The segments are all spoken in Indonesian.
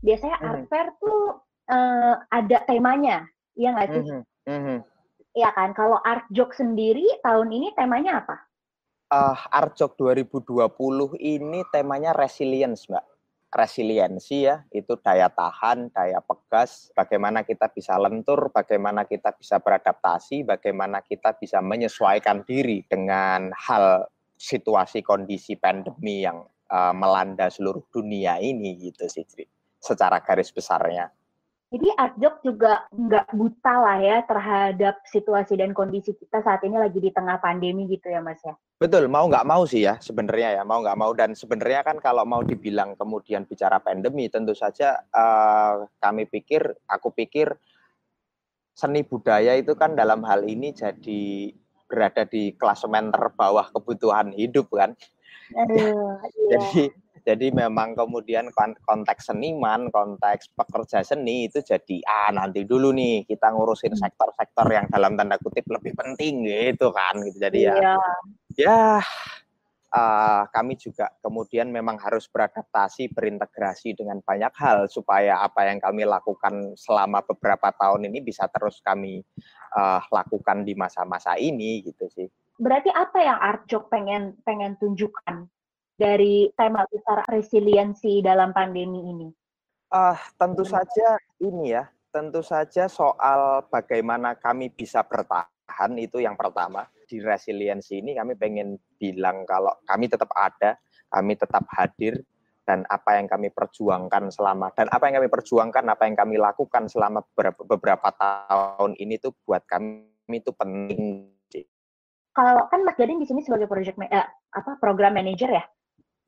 Biasanya mm -hmm. art fair tuh uh, ada temanya, iya nggak sih? Mm -hmm. Iya kan? Kalau art joke sendiri tahun ini temanya apa? Uh, art joke 2020 ini temanya resilience, Mbak. Resiliensi ya, itu daya tahan, daya pegas, bagaimana kita bisa lentur, bagaimana kita bisa beradaptasi, bagaimana kita bisa menyesuaikan diri dengan hal situasi kondisi pandemi yang uh, melanda seluruh dunia ini gitu sih, secara garis besarnya. Jadi Artjok juga nggak buta lah ya terhadap situasi dan kondisi kita saat ini lagi di tengah pandemi gitu ya Mas ya? Betul, mau nggak mau sih ya sebenarnya ya, mau nggak mau. Dan sebenarnya kan kalau mau dibilang kemudian bicara pandemi, tentu saja uh, kami pikir, aku pikir seni budaya itu kan dalam hal ini jadi berada di klasemen terbawah kebutuhan hidup kan. Aduh, iya. jadi jadi memang kemudian konteks seniman, konteks pekerja seni itu jadi ah nanti dulu nih kita ngurusin hmm. sektor-sektor yang dalam tanda kutip lebih penting gitu kan gitu. Jadi ya iya. ya uh, kami juga kemudian memang harus beradaptasi, berintegrasi dengan banyak hal supaya apa yang kami lakukan selama beberapa tahun ini bisa terus kami uh, lakukan di masa-masa ini gitu sih. Berarti apa yang Arjok pengen pengen tunjukkan dari tema besar resiliensi dalam pandemi ini? Uh, tentu saja ini ya, tentu saja soal bagaimana kami bisa bertahan itu yang pertama. Di resiliensi ini kami pengen bilang kalau kami tetap ada, kami tetap hadir, dan apa yang kami perjuangkan selama dan apa yang kami perjuangkan, apa yang kami lakukan selama beberapa, beberapa tahun ini tuh buat kami itu penting. Kalau kan Mas Gading di sini sebagai project eh, apa program manager ya,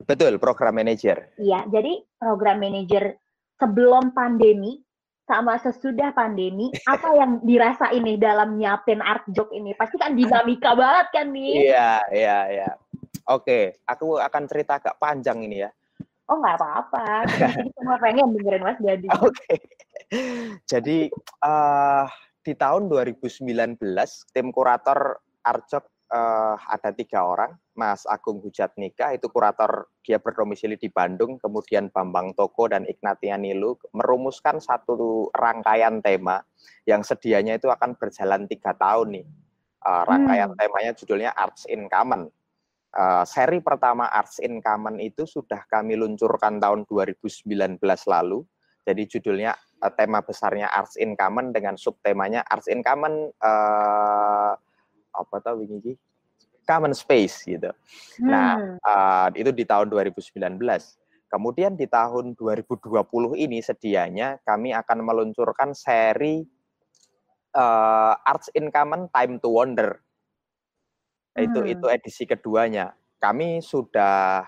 Betul, program manager. Iya, jadi program manager sebelum pandemi sama sesudah pandemi, apa yang dirasa ini dalam nyiapin art joke ini? Pasti kan dinamika banget kan nih? Iya, iya, iya. Oke, aku akan cerita agak panjang ini ya. Oh nggak apa-apa, jadi semua pengen dengerin Mas Jadi. Oke, jadi uh, di tahun 2019 tim kurator Arjok uh, ada tiga orang, Mas Agung Hujat Nikah, itu kurator dia berdomisili di Bandung, kemudian Bambang Toko dan Ignatia Nilu merumuskan satu rangkaian tema yang sedianya itu akan berjalan tiga tahun nih. Uh, rangkaian hmm. temanya judulnya Arts in Common. Uh, seri pertama Arts in Common itu sudah kami luncurkan tahun 2019 lalu. Jadi judulnya uh, tema besarnya Arts in Common dengan subtemanya Arts in Common uh, apa tahu ini common space gitu. Nah, hmm. Nah, uh, itu di tahun 2019. Kemudian di tahun 2020 ini sedianya kami akan meluncurkan seri uh, Arts in Common Time to Wonder. Itu hmm. itu edisi keduanya. Kami sudah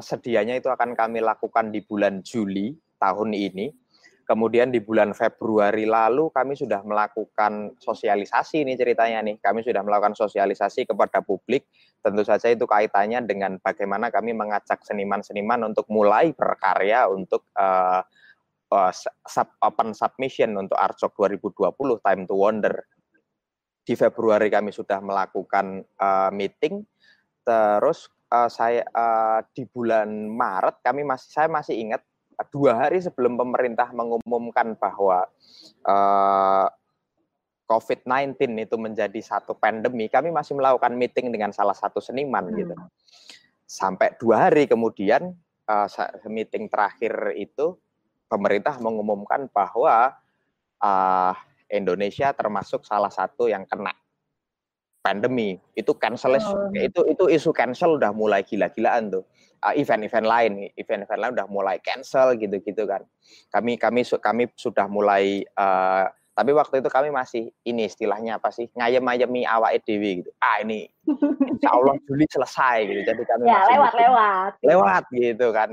sedianya itu akan kami lakukan di bulan Juli tahun ini Kemudian di bulan Februari lalu kami sudah melakukan sosialisasi ini ceritanya nih. Kami sudah melakukan sosialisasi kepada publik. Tentu saja itu kaitannya dengan bagaimana kami mengajak seniman-seniman untuk mulai berkarya untuk uh, uh, sub, open submission untuk Artsok 2020 Time to Wonder. Di Februari kami sudah melakukan uh, meeting. Terus uh, saya uh, di bulan Maret kami masih saya masih ingat dua hari sebelum pemerintah mengumumkan bahwa uh, eh, COVID-19 itu menjadi satu pandemi, kami masih melakukan meeting dengan salah satu seniman hmm. gitu. Sampai dua hari kemudian uh, meeting terakhir itu pemerintah mengumumkan bahwa uh, Indonesia termasuk salah satu yang kena pandemi. Itu cancel oh. itu itu isu cancel udah mulai gila-gilaan tuh uh, event-event lain, event-event lain udah mulai cancel gitu-gitu kan. Kami kami kami sudah mulai uh, tapi waktu itu kami masih ini istilahnya apa sih ngayem-ngayemi awak edw gitu. Ah ini insya Allah Juli selesai gitu. Jadi kami ya, masih lewat lewat lewat gitu kan.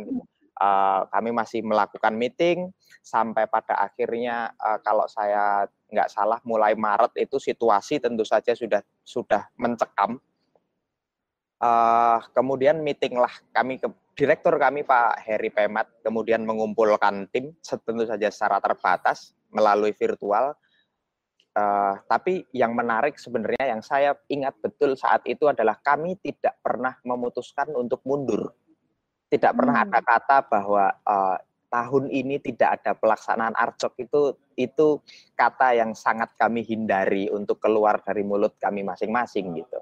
Uh, kami masih melakukan meeting sampai pada akhirnya uh, kalau saya nggak salah mulai Maret itu situasi tentu saja sudah sudah mencekam Uh, kemudian meeting lah kami ke direktur kami Pak Heri Pemat kemudian mengumpulkan tim tentu saja secara terbatas melalui virtual uh, tapi yang menarik sebenarnya yang saya ingat betul saat itu adalah kami tidak pernah memutuskan untuk mundur. Tidak pernah hmm. ada kata bahwa uh, tahun ini tidak ada pelaksanaan arcok itu itu kata yang sangat kami hindari untuk keluar dari mulut kami masing-masing gitu.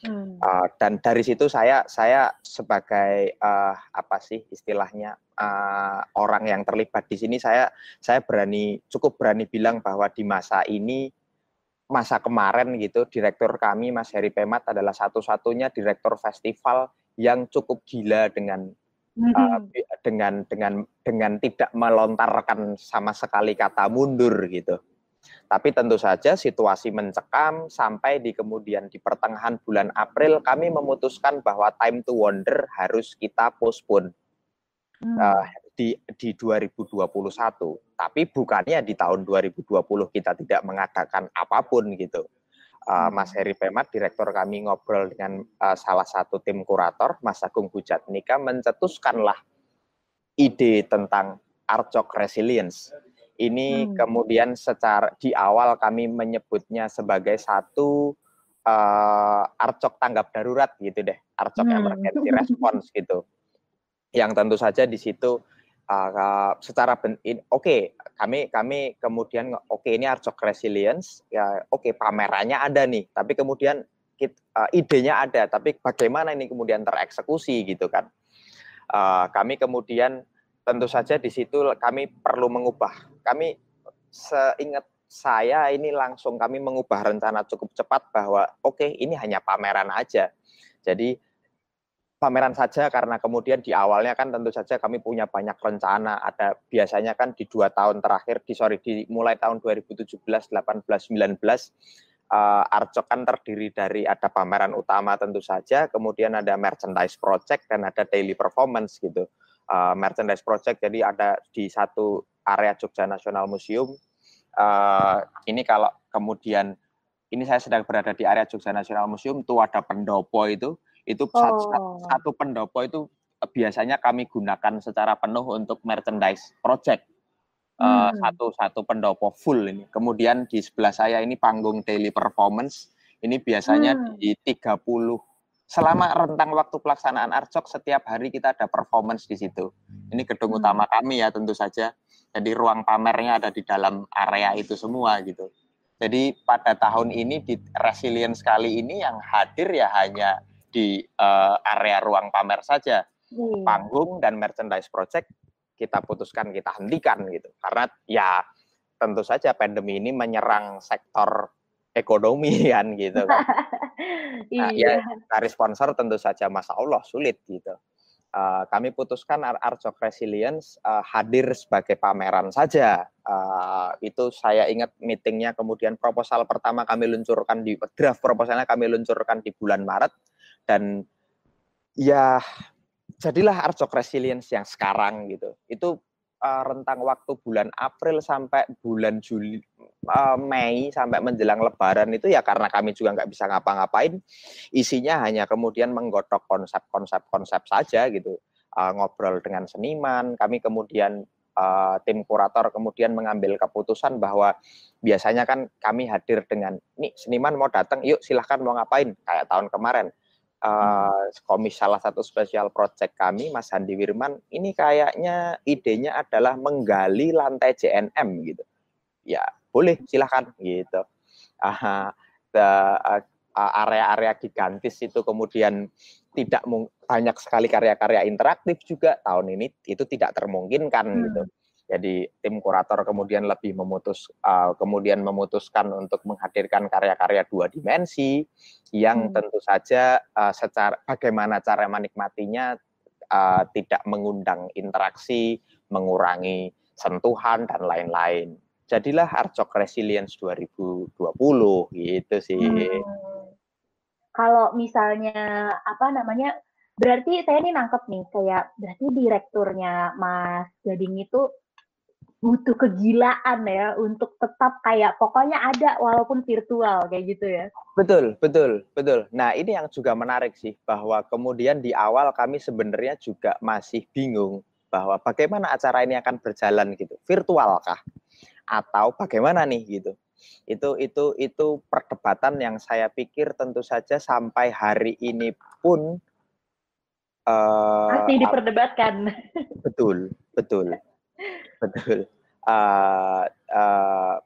Hmm. Uh, dan dari situ saya saya sebagai uh, apa sih istilahnya uh, orang yang terlibat di sini saya saya berani cukup berani bilang bahwa di masa ini masa kemarin gitu direktur kami Mas Heri Pemat adalah satu-satunya direktur festival yang cukup gila dengan uh, dengan dengan dengan tidak melontarkan sama sekali kata mundur gitu. Tapi tentu saja situasi mencekam sampai di kemudian di pertengahan bulan April kami memutuskan bahwa time to wonder harus kita postpone hmm. uh, di di 2021. Tapi bukannya di tahun 2020 kita tidak mengadakan apa pun gitu uh, Mas Heri Pemat, direktur kami ngobrol dengan uh, salah satu tim kurator, Mas Agung Hujat Nika, mencetuskanlah ide tentang Arcok Resilience. Ini hmm. kemudian secara di awal kami menyebutnya sebagai satu uh, Arcok tanggap darurat gitu deh, Arcok hmm. emergency response gitu. Yang tentu saja di situ uh, secara oke okay, kami kami kemudian oke okay, ini Arcok Resilience ya oke okay, pamerannya ada nih tapi kemudian kita, uh, idenya ada tapi bagaimana ini kemudian tereksekusi gitu kan. Uh, kami kemudian tentu saja di situ kami perlu mengubah. Kami seingat saya ini langsung kami mengubah rencana cukup cepat bahwa oke okay, ini hanya pameran aja. Jadi pameran saja karena kemudian di awalnya kan tentu saja kami punya banyak rencana. Ada biasanya kan di dua tahun terakhir di sorry di mulai tahun 2017 18 19 uh, Arcok kan terdiri dari ada pameran utama tentu saja kemudian ada merchandise project dan ada daily performance gitu. Uh, merchandise project jadi ada di satu area Jogja National Museum. Uh, ini kalau kemudian ini saya sedang berada di area Jogja National Museum tuh ada pendopo itu itu oh. satu, satu pendopo itu biasanya kami gunakan secara penuh untuk merchandise project. Eh, hmm. Uh, satu satu pendopo full ini. Kemudian di sebelah saya ini panggung daily performance. Ini biasanya hmm. di 30 selama rentang waktu pelaksanaan Arcok setiap hari kita ada performance di situ. Ini gedung hmm. utama kami ya tentu saja. Jadi ruang pamernya ada di dalam area itu semua gitu. Jadi pada tahun ini di resilience kali ini yang hadir ya hanya di uh, area ruang pamer saja. Hmm. Panggung dan merchandise project kita putuskan kita hentikan gitu. Karena ya tentu saja pandemi ini menyerang sektor ekonomi kan gitu kan. Nah, ya, iya. ya cari sponsor tentu saja masa Allah sulit gitu. Uh, kami putuskan Arcok Resilience uh, hadir sebagai pameran saja. Uh, itu saya ingat meetingnya kemudian proposal pertama kami luncurkan di draft proposalnya kami luncurkan di bulan Maret dan ya jadilah Arcok Resilience yang sekarang gitu. Itu uh, rentang waktu bulan April sampai bulan Juli uh, Mei sampai menjelang Lebaran itu ya karena kami juga nggak bisa ngapa-ngapain. Isinya hanya kemudian menggodok konsep-konsep konsep saja gitu. Uh, ngobrol dengan seniman kami kemudian uh, tim kurator kemudian mengambil keputusan bahwa biasanya kan kami hadir dengan nih seniman mau datang yuk silahkan mau ngapain? Kayak tahun kemarin uh, komis salah satu spesial project kami Mas Handi Wirman ini kayaknya idenya adalah menggali lantai JNM gitu. Ya boleh silahkan gitu. Uh, area-area gigantis itu kemudian tidak banyak sekali karya-karya interaktif juga. Tahun ini itu tidak termungkinkan hmm. gitu jadi tim kurator kemudian lebih memutus uh, kemudian memutuskan untuk menghadirkan karya-karya dua dimensi yang hmm. tentu saja uh, secara bagaimana cara menikmatinya uh, tidak mengundang interaksi, mengurangi sentuhan dan lain-lain. Jadilah Arcok Resilience 2020 gitu sih. Hmm. Kalau misalnya apa namanya berarti saya ini nangkep nih kayak berarti direkturnya Mas Gading itu butuh kegilaan ya untuk tetap kayak pokoknya ada walaupun virtual kayak gitu ya. Betul, betul, betul. Nah, ini yang juga menarik sih bahwa kemudian di awal kami sebenarnya juga masih bingung bahwa bagaimana acara ini akan berjalan gitu. Virtual kah? Atau bagaimana nih gitu. Itu itu itu perdebatan yang saya pikir tentu saja sampai hari ini pun uh, masih diperdebatkan. Betul, betul, betul. Uh, uh,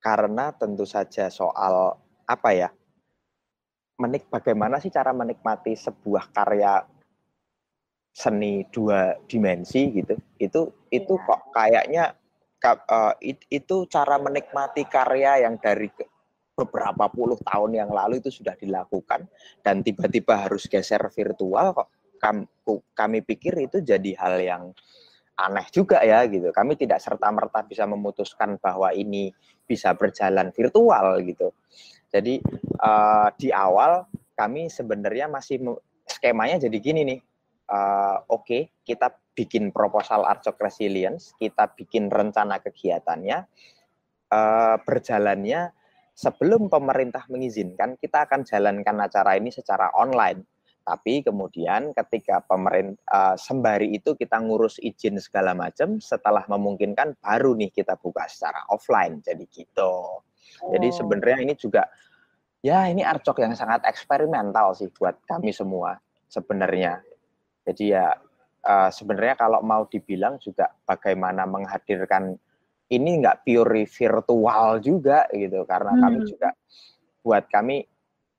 karena tentu saja soal apa ya menik bagaimana sih cara menikmati sebuah karya seni dua dimensi gitu itu itu ya. kok kayaknya uh, it, itu cara menikmati karya yang dari beberapa puluh tahun yang lalu itu sudah dilakukan dan tiba-tiba harus geser virtual kok kami, kami pikir itu jadi hal yang aneh juga ya gitu. Kami tidak serta merta bisa memutuskan bahwa ini bisa berjalan virtual gitu. Jadi uh, di awal kami sebenarnya masih skemanya jadi gini nih. Uh, oke okay, kita bikin proposal Arcok Resilience, kita bikin rencana kegiatannya, uh, berjalannya sebelum pemerintah mengizinkan, kita akan jalankan acara ini secara online. Tapi kemudian ketika pemerintah uh, sembari itu kita ngurus izin segala macam, setelah memungkinkan baru nih kita buka secara offline. Jadi gitu. Oh. Jadi sebenarnya ini juga ya ini arcok yang sangat eksperimental sih buat kami semua sebenarnya. Jadi ya uh, sebenarnya kalau mau dibilang juga bagaimana menghadirkan ini nggak pure virtual juga gitu karena hmm. kami juga buat kami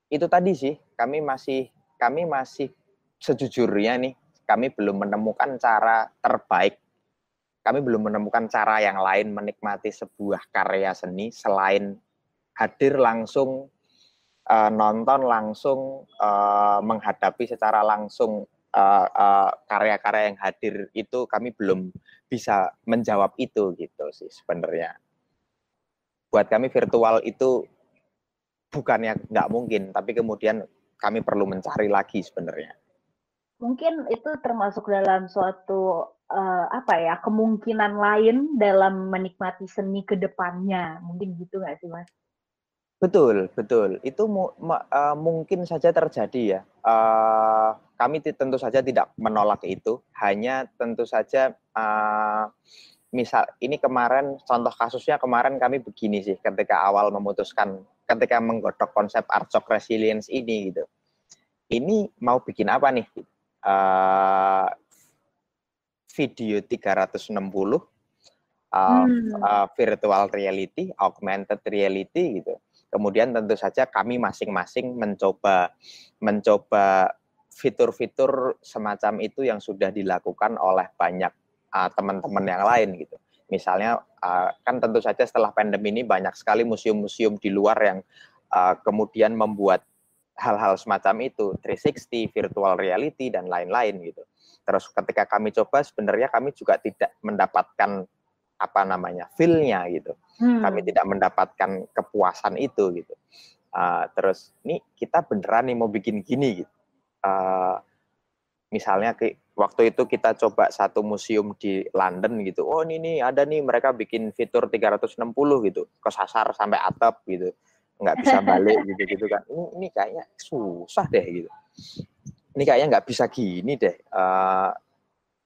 itu tadi sih kami masih kami masih sejujurnya nih kami belum menemukan cara terbaik kami belum menemukan cara yang lain menikmati sebuah karya seni selain hadir langsung uh, nonton langsung uh, menghadapi secara langsung karya uh, karya-karya yang hadir itu kami belum bisa menjawab itu gitu sih sebenarnya. Buat kami virtual itu bukannya nggak mungkin, tapi kemudian kami perlu mencari lagi sebenarnya. Mungkin itu termasuk dalam suatu uh, apa ya kemungkinan lain dalam menikmati seni ke depannya, mungkin gitu nggak sih mas? Betul, betul. Itu mu, uh, mungkin saja terjadi ya. Uh, kami tentu saja tidak menolak itu. Hanya tentu saja, uh, misal ini kemarin contoh kasusnya kemarin kami begini sih ketika awal memutuskan ketika menggodok konsep Arcok Resilience ini gitu. Ini mau bikin apa nih? Uh, video 360 uh, hmm. uh, virtual reality, augmented reality gitu Kemudian tentu saja kami masing-masing mencoba mencoba fitur-fitur semacam itu yang sudah dilakukan oleh banyak uh, teman-teman yang lain gitu. Misalnya uh, kan tentu saja setelah pandemi ini banyak sekali museum-museum di luar yang uh, kemudian membuat hal-hal semacam itu, 360, virtual reality dan lain-lain gitu. Terus ketika kami coba sebenarnya kami juga tidak mendapatkan apa namanya feel-nya gitu. Hmm. Kami tidak mendapatkan kepuasan itu gitu. Uh, terus nih kita beneran nih mau bikin gini gitu. Uh, misalnya ke, waktu itu kita coba satu museum di London gitu. Oh ini nih ada nih mereka bikin fitur 360 gitu. Kesasar sampai atap gitu. Nggak bisa balik gitu gitu kan. Ini, ini kayaknya susah deh gitu. Ini kayaknya nggak bisa gini deh. Uh,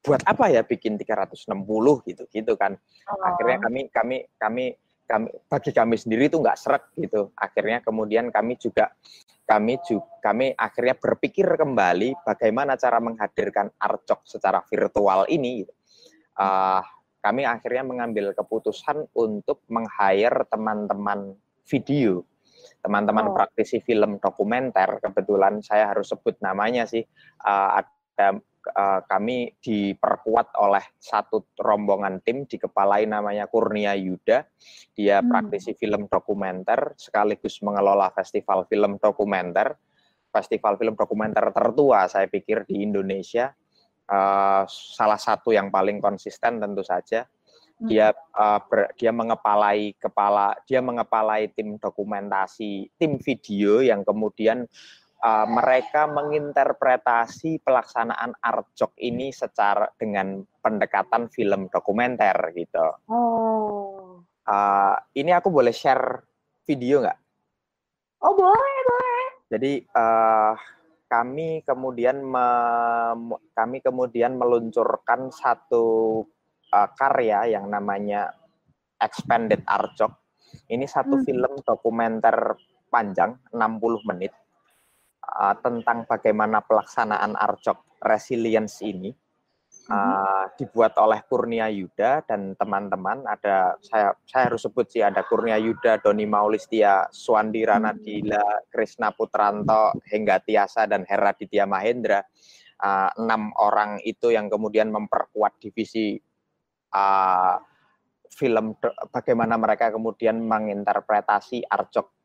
buat apa ya bikin 360 gitu gitu kan oh. akhirnya kami kami kami kami bagi kami sendiri itu nggak seret gitu akhirnya kemudian kami juga kami juga kami akhirnya berpikir kembali bagaimana cara menghadirkan arcok secara virtual ini. Uh, kami akhirnya mengambil keputusan untuk meng-hire teman-teman video teman-teman oh. praktisi film dokumenter. Kebetulan saya harus sebut namanya sih. Uh, ada uh, kami diperkuat oleh satu rombongan tim dikepalai namanya Kurnia Yuda. Dia hmm. praktisi film dokumenter sekaligus mengelola festival film dokumenter. Festival film dokumenter tertua saya pikir di Indonesia. Uh, salah satu yang paling konsisten tentu saja hmm. dia uh, ber, dia mengepalai kepala dia mengepalai tim dokumentasi tim video yang kemudian uh, mereka menginterpretasi pelaksanaan arjok ini secara dengan pendekatan film dokumenter gitu. Oh. Uh, ini aku boleh share video nggak? Oh boleh boleh. Jadi uh, kami kemudian me, kami kemudian meluncurkan satu uh, karya yang namanya expanded arjok Ini satu hmm. film dokumenter panjang 60 menit uh, tentang bagaimana pelaksanaan Arjok Resilience ini uh, dibuat oleh Kurnia Yuda dan teman-teman. Ada saya saya harus sebut sih ada Kurnia Yuda, Doni Maulistia, Swandira hmm. Nadila, Krisna Putranto, Hengga Tiasa dan Hera Ditya Mahendra. Uh, enam orang itu yang kemudian memperkuat divisi uh, film bagaimana mereka kemudian menginterpretasi Arjok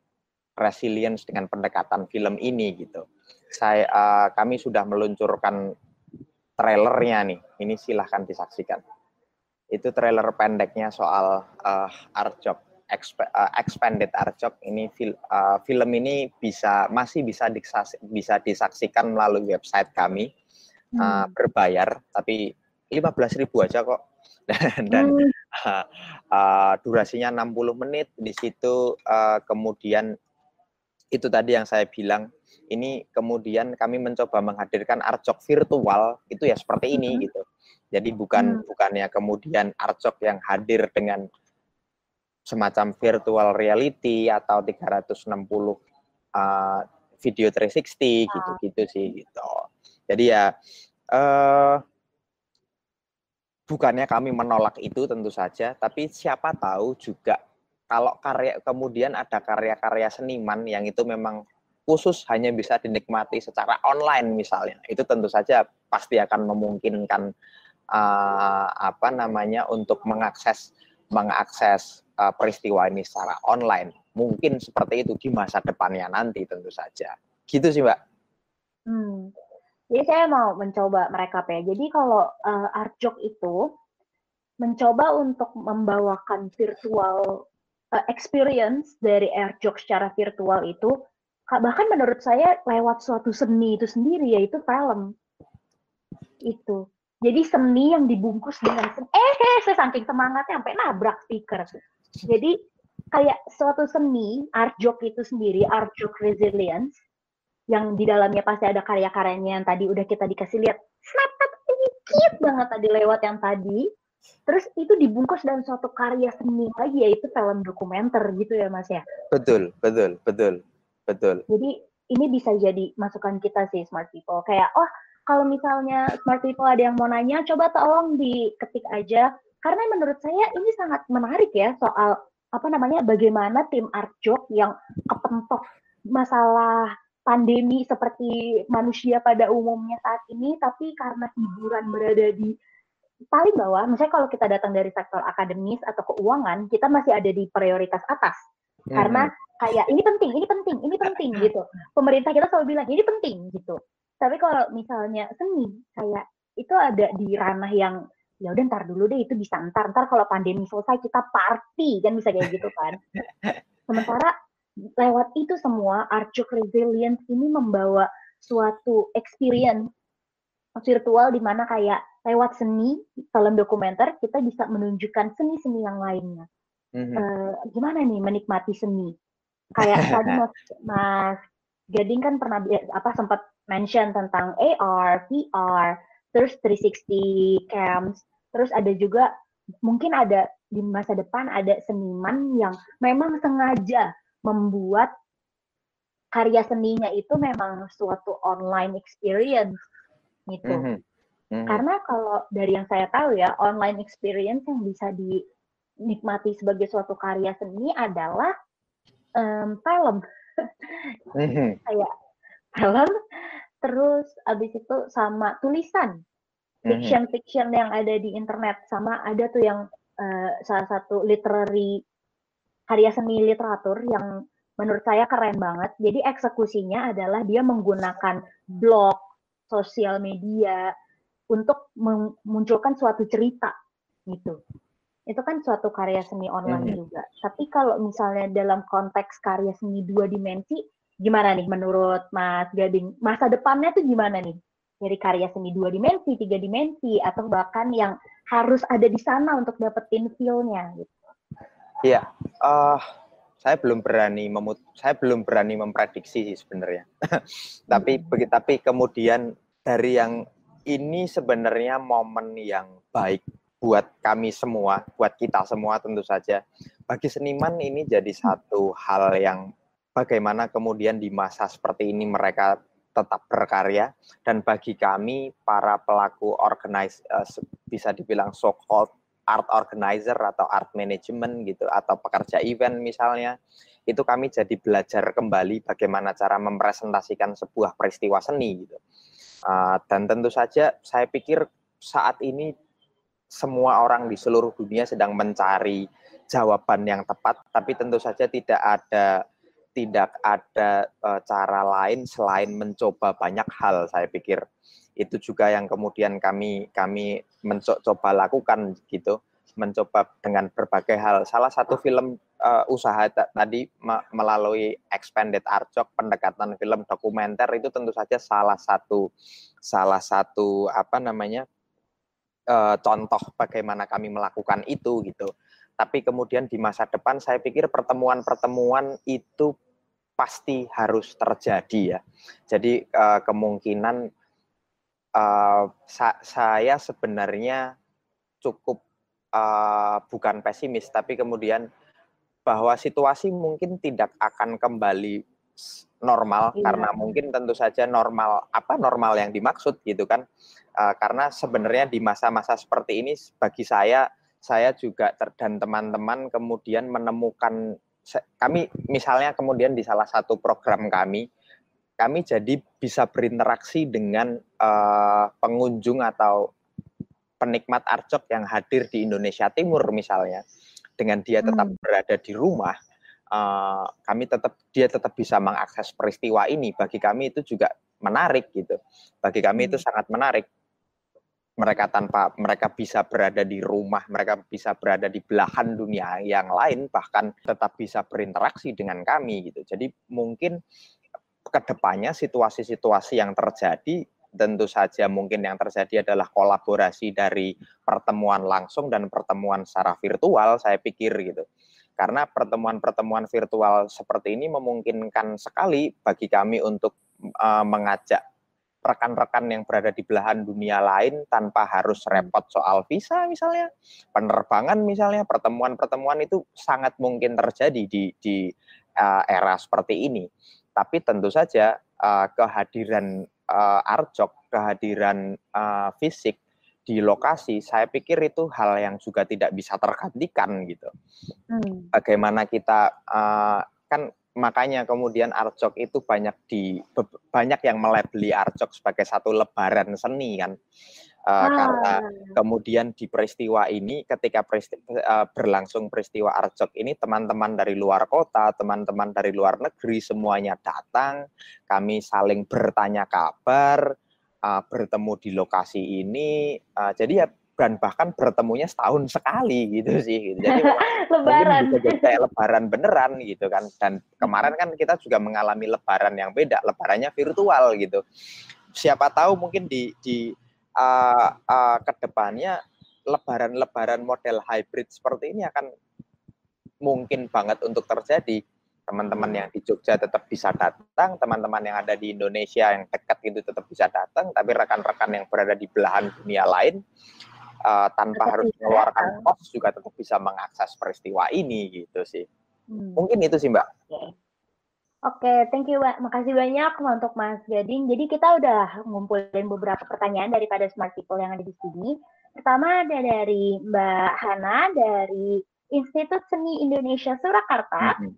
resilience dengan pendekatan film ini gitu. Saya uh, kami sudah meluncurkan trailernya nih. Ini silahkan disaksikan. Itu trailer pendeknya soal uh, Arjok exp uh, expanded Arjok ini fil uh, film ini bisa masih bisa disaksikan, bisa disaksikan melalui website kami uh, berbayar tapi 15.000 aja kok dan, dan hmm. uh, uh, durasinya 60 menit di situ uh, kemudian itu tadi yang saya bilang ini kemudian kami mencoba menghadirkan arcok virtual itu ya seperti ini hmm. gitu. Jadi bukan hmm. bukannya kemudian arcok yang hadir dengan semacam virtual reality atau 360 uh, video 360 gitu-gitu sih gitu. Jadi ya uh, bukannya kami menolak itu tentu saja, tapi siapa tahu juga kalau karya kemudian ada karya-karya seniman yang itu memang khusus hanya bisa dinikmati secara online misalnya itu tentu saja pasti akan memungkinkan uh, apa namanya untuk mengakses mengakses uh, peristiwa ini secara online mungkin seperti itu di masa depannya nanti tentu saja gitu sih mbak. Hmm. Jadi saya mau mencoba mereka ya. Jadi kalau uh, Arjok itu mencoba untuk membawakan virtual uh, experience dari Airjok secara virtual itu bahkan menurut saya lewat suatu seni itu sendiri yaitu film. Itu. Jadi seni yang dibungkus dengan seni. eh, eh saya saking semangatnya sampai nabrak speaker. Jadi kayak suatu seni art joke itu sendiri art joke resilience yang di dalamnya pasti ada karya-karyanya yang tadi udah kita dikasih lihat. Snap sedikit banget tadi lewat yang tadi Terus itu dibungkus dalam suatu karya seni lagi yaitu film dokumenter gitu ya Mas ya. Betul, betul, betul. Betul. Jadi ini bisa jadi masukan kita sih smart people. Kayak oh kalau misalnya smart people ada yang mau nanya coba tolong diketik aja karena menurut saya ini sangat menarik ya soal apa namanya bagaimana tim Artjok yang kepentok masalah pandemi seperti manusia pada umumnya saat ini tapi karena hiburan berada di paling bawah, misalnya kalau kita datang dari sektor akademis atau keuangan, kita masih ada di prioritas atas. Hmm. Karena kayak ini penting, ini penting, ini penting gitu. Pemerintah kita selalu bilang ini penting gitu. Tapi kalau misalnya seni, kayak itu ada di ranah yang ya udah ntar dulu deh itu bisa ntar ntar kalau pandemi selesai kita party kan bisa kayak gitu kan. Sementara lewat itu semua Archuk Resilience ini membawa suatu experience virtual di mana kayak lewat seni film dokumenter kita bisa menunjukkan seni-seni yang lainnya. Mm-hmm. Uh, gimana nih menikmati seni? Kayak tadi Mas, Mas Gading kan pernah apa sempat mention tentang AR, VR, terus 360 cams, terus ada juga mungkin ada di masa depan ada seniman yang memang sengaja membuat karya seninya itu memang suatu online experience gitu. Mm-hmm. Hmm. Karena kalau dari yang saya tahu ya, online experience yang bisa dinikmati sebagai suatu karya seni adalah um, film. Hmm. Kayak film, terus abis itu sama tulisan, hmm. fiction-fiction yang ada di internet, sama ada tuh yang uh, salah satu literary karya seni literatur yang menurut saya keren banget. Jadi eksekusinya adalah dia menggunakan blog, sosial media, untuk memunculkan suatu cerita gitu. Itu kan suatu karya seni online hmm. juga. Tapi kalau misalnya dalam konteks karya seni dua dimensi, gimana nih menurut Mas Gading? Masa depannya tuh gimana nih? Dari karya seni dua dimensi, tiga dimensi, atau bahkan yang harus ada di sana untuk dapetin feel-nya gitu. Iya, uh, saya belum berani memut saya belum berani memprediksi sih sebenarnya. tapi hmm. tapi kemudian dari yang ini sebenarnya momen yang baik buat kami semua, buat kita semua tentu saja. Bagi seniman ini jadi satu hal yang bagaimana kemudian di masa seperti ini mereka tetap berkarya dan bagi kami para pelaku organize uh, bisa dibilang so called art organizer atau art management gitu atau pekerja event misalnya itu kami jadi belajar kembali bagaimana cara mempresentasikan sebuah peristiwa seni gitu uh, dan tentu saja saya pikir saat ini semua orang di seluruh dunia sedang mencari jawaban yang tepat tapi tentu saja tidak ada tidak ada uh, cara lain selain mencoba banyak hal saya pikir. Itu juga yang kemudian kami kami mencoba lakukan gitu mencoba dengan berbagai hal. Salah satu film uh, usaha tadi me melalui expanded artjok pendekatan film dokumenter itu tentu saja salah satu salah satu apa namanya uh, contoh bagaimana kami melakukan itu gitu tapi kemudian di masa depan saya pikir pertemuan-pertemuan itu pasti harus terjadi ya. Jadi uh, kemungkinan uh, sa saya sebenarnya cukup uh, bukan pesimis, tapi kemudian bahwa situasi mungkin tidak akan kembali normal iya. karena mungkin tentu saja normal apa normal yang dimaksud gitu kan uh, karena sebenarnya di masa-masa seperti ini bagi saya saya juga dan teman-teman kemudian menemukan kami misalnya kemudian di salah satu program kami kami jadi bisa berinteraksi dengan uh, pengunjung atau penikmat arcok yang hadir di Indonesia Timur misalnya dengan dia tetap hmm. berada di rumah uh, kami tetap dia tetap bisa mengakses peristiwa ini bagi kami itu juga menarik gitu bagi kami hmm. itu sangat menarik mereka tanpa mereka bisa berada di rumah, mereka bisa berada di belahan dunia yang lain, bahkan tetap bisa berinteraksi dengan kami gitu. Jadi mungkin ke depannya situasi-situasi yang terjadi tentu saja mungkin yang terjadi adalah kolaborasi dari pertemuan langsung dan pertemuan secara virtual saya pikir gitu karena pertemuan-pertemuan virtual seperti ini memungkinkan sekali bagi kami untuk uh, mengajak rekan-rekan yang berada di belahan dunia lain tanpa harus repot soal visa misalnya, penerbangan misalnya, pertemuan-pertemuan itu sangat mungkin terjadi di di uh, era seperti ini. Tapi tentu saja uh, kehadiran uh, Arjok, kehadiran uh, fisik di lokasi, saya pikir itu hal yang juga tidak bisa tergantikan gitu. Hmm. Bagaimana kita uh, kan makanya kemudian Arjok itu banyak di banyak yang melebeli Arjok sebagai satu lebaran seni kan uh, ah. karena kemudian di peristiwa ini ketika peristiwa, uh, eh, berlangsung peristiwa Arjok ini teman-teman dari luar kota teman-teman dari luar negeri semuanya datang kami saling bertanya kabar uh, bertemu di lokasi ini uh, jadi ya dan bahkan bertemunya setahun sekali gitu sih. Gitu. Jadi lebaran bisa jadi kayak lebaran beneran gitu kan. Dan kemarin kan kita juga mengalami lebaran yang beda, lebarannya virtual gitu. Siapa tahu mungkin di di uh, uh, ke depannya lebaran-lebaran model hybrid seperti ini akan mungkin banget untuk terjadi. Teman-teman yang di Jogja tetap bisa datang, teman-teman yang ada di Indonesia yang dekat itu tetap bisa datang, tapi rekan-rekan yang berada di belahan dunia lain uh, tanpa tetap harus mengeluarkan kos juga tetap bisa mengakses peristiwa ini gitu sih. Hmm. Mungkin itu sih Mbak. Oke, okay, thank you. Makasih banyak untuk Mas Gading. Jadi kita udah ngumpulin beberapa pertanyaan daripada smart people yang ada di sini. Pertama ada dari Mbak Hana dari Institut Seni Indonesia Surakarta hmm.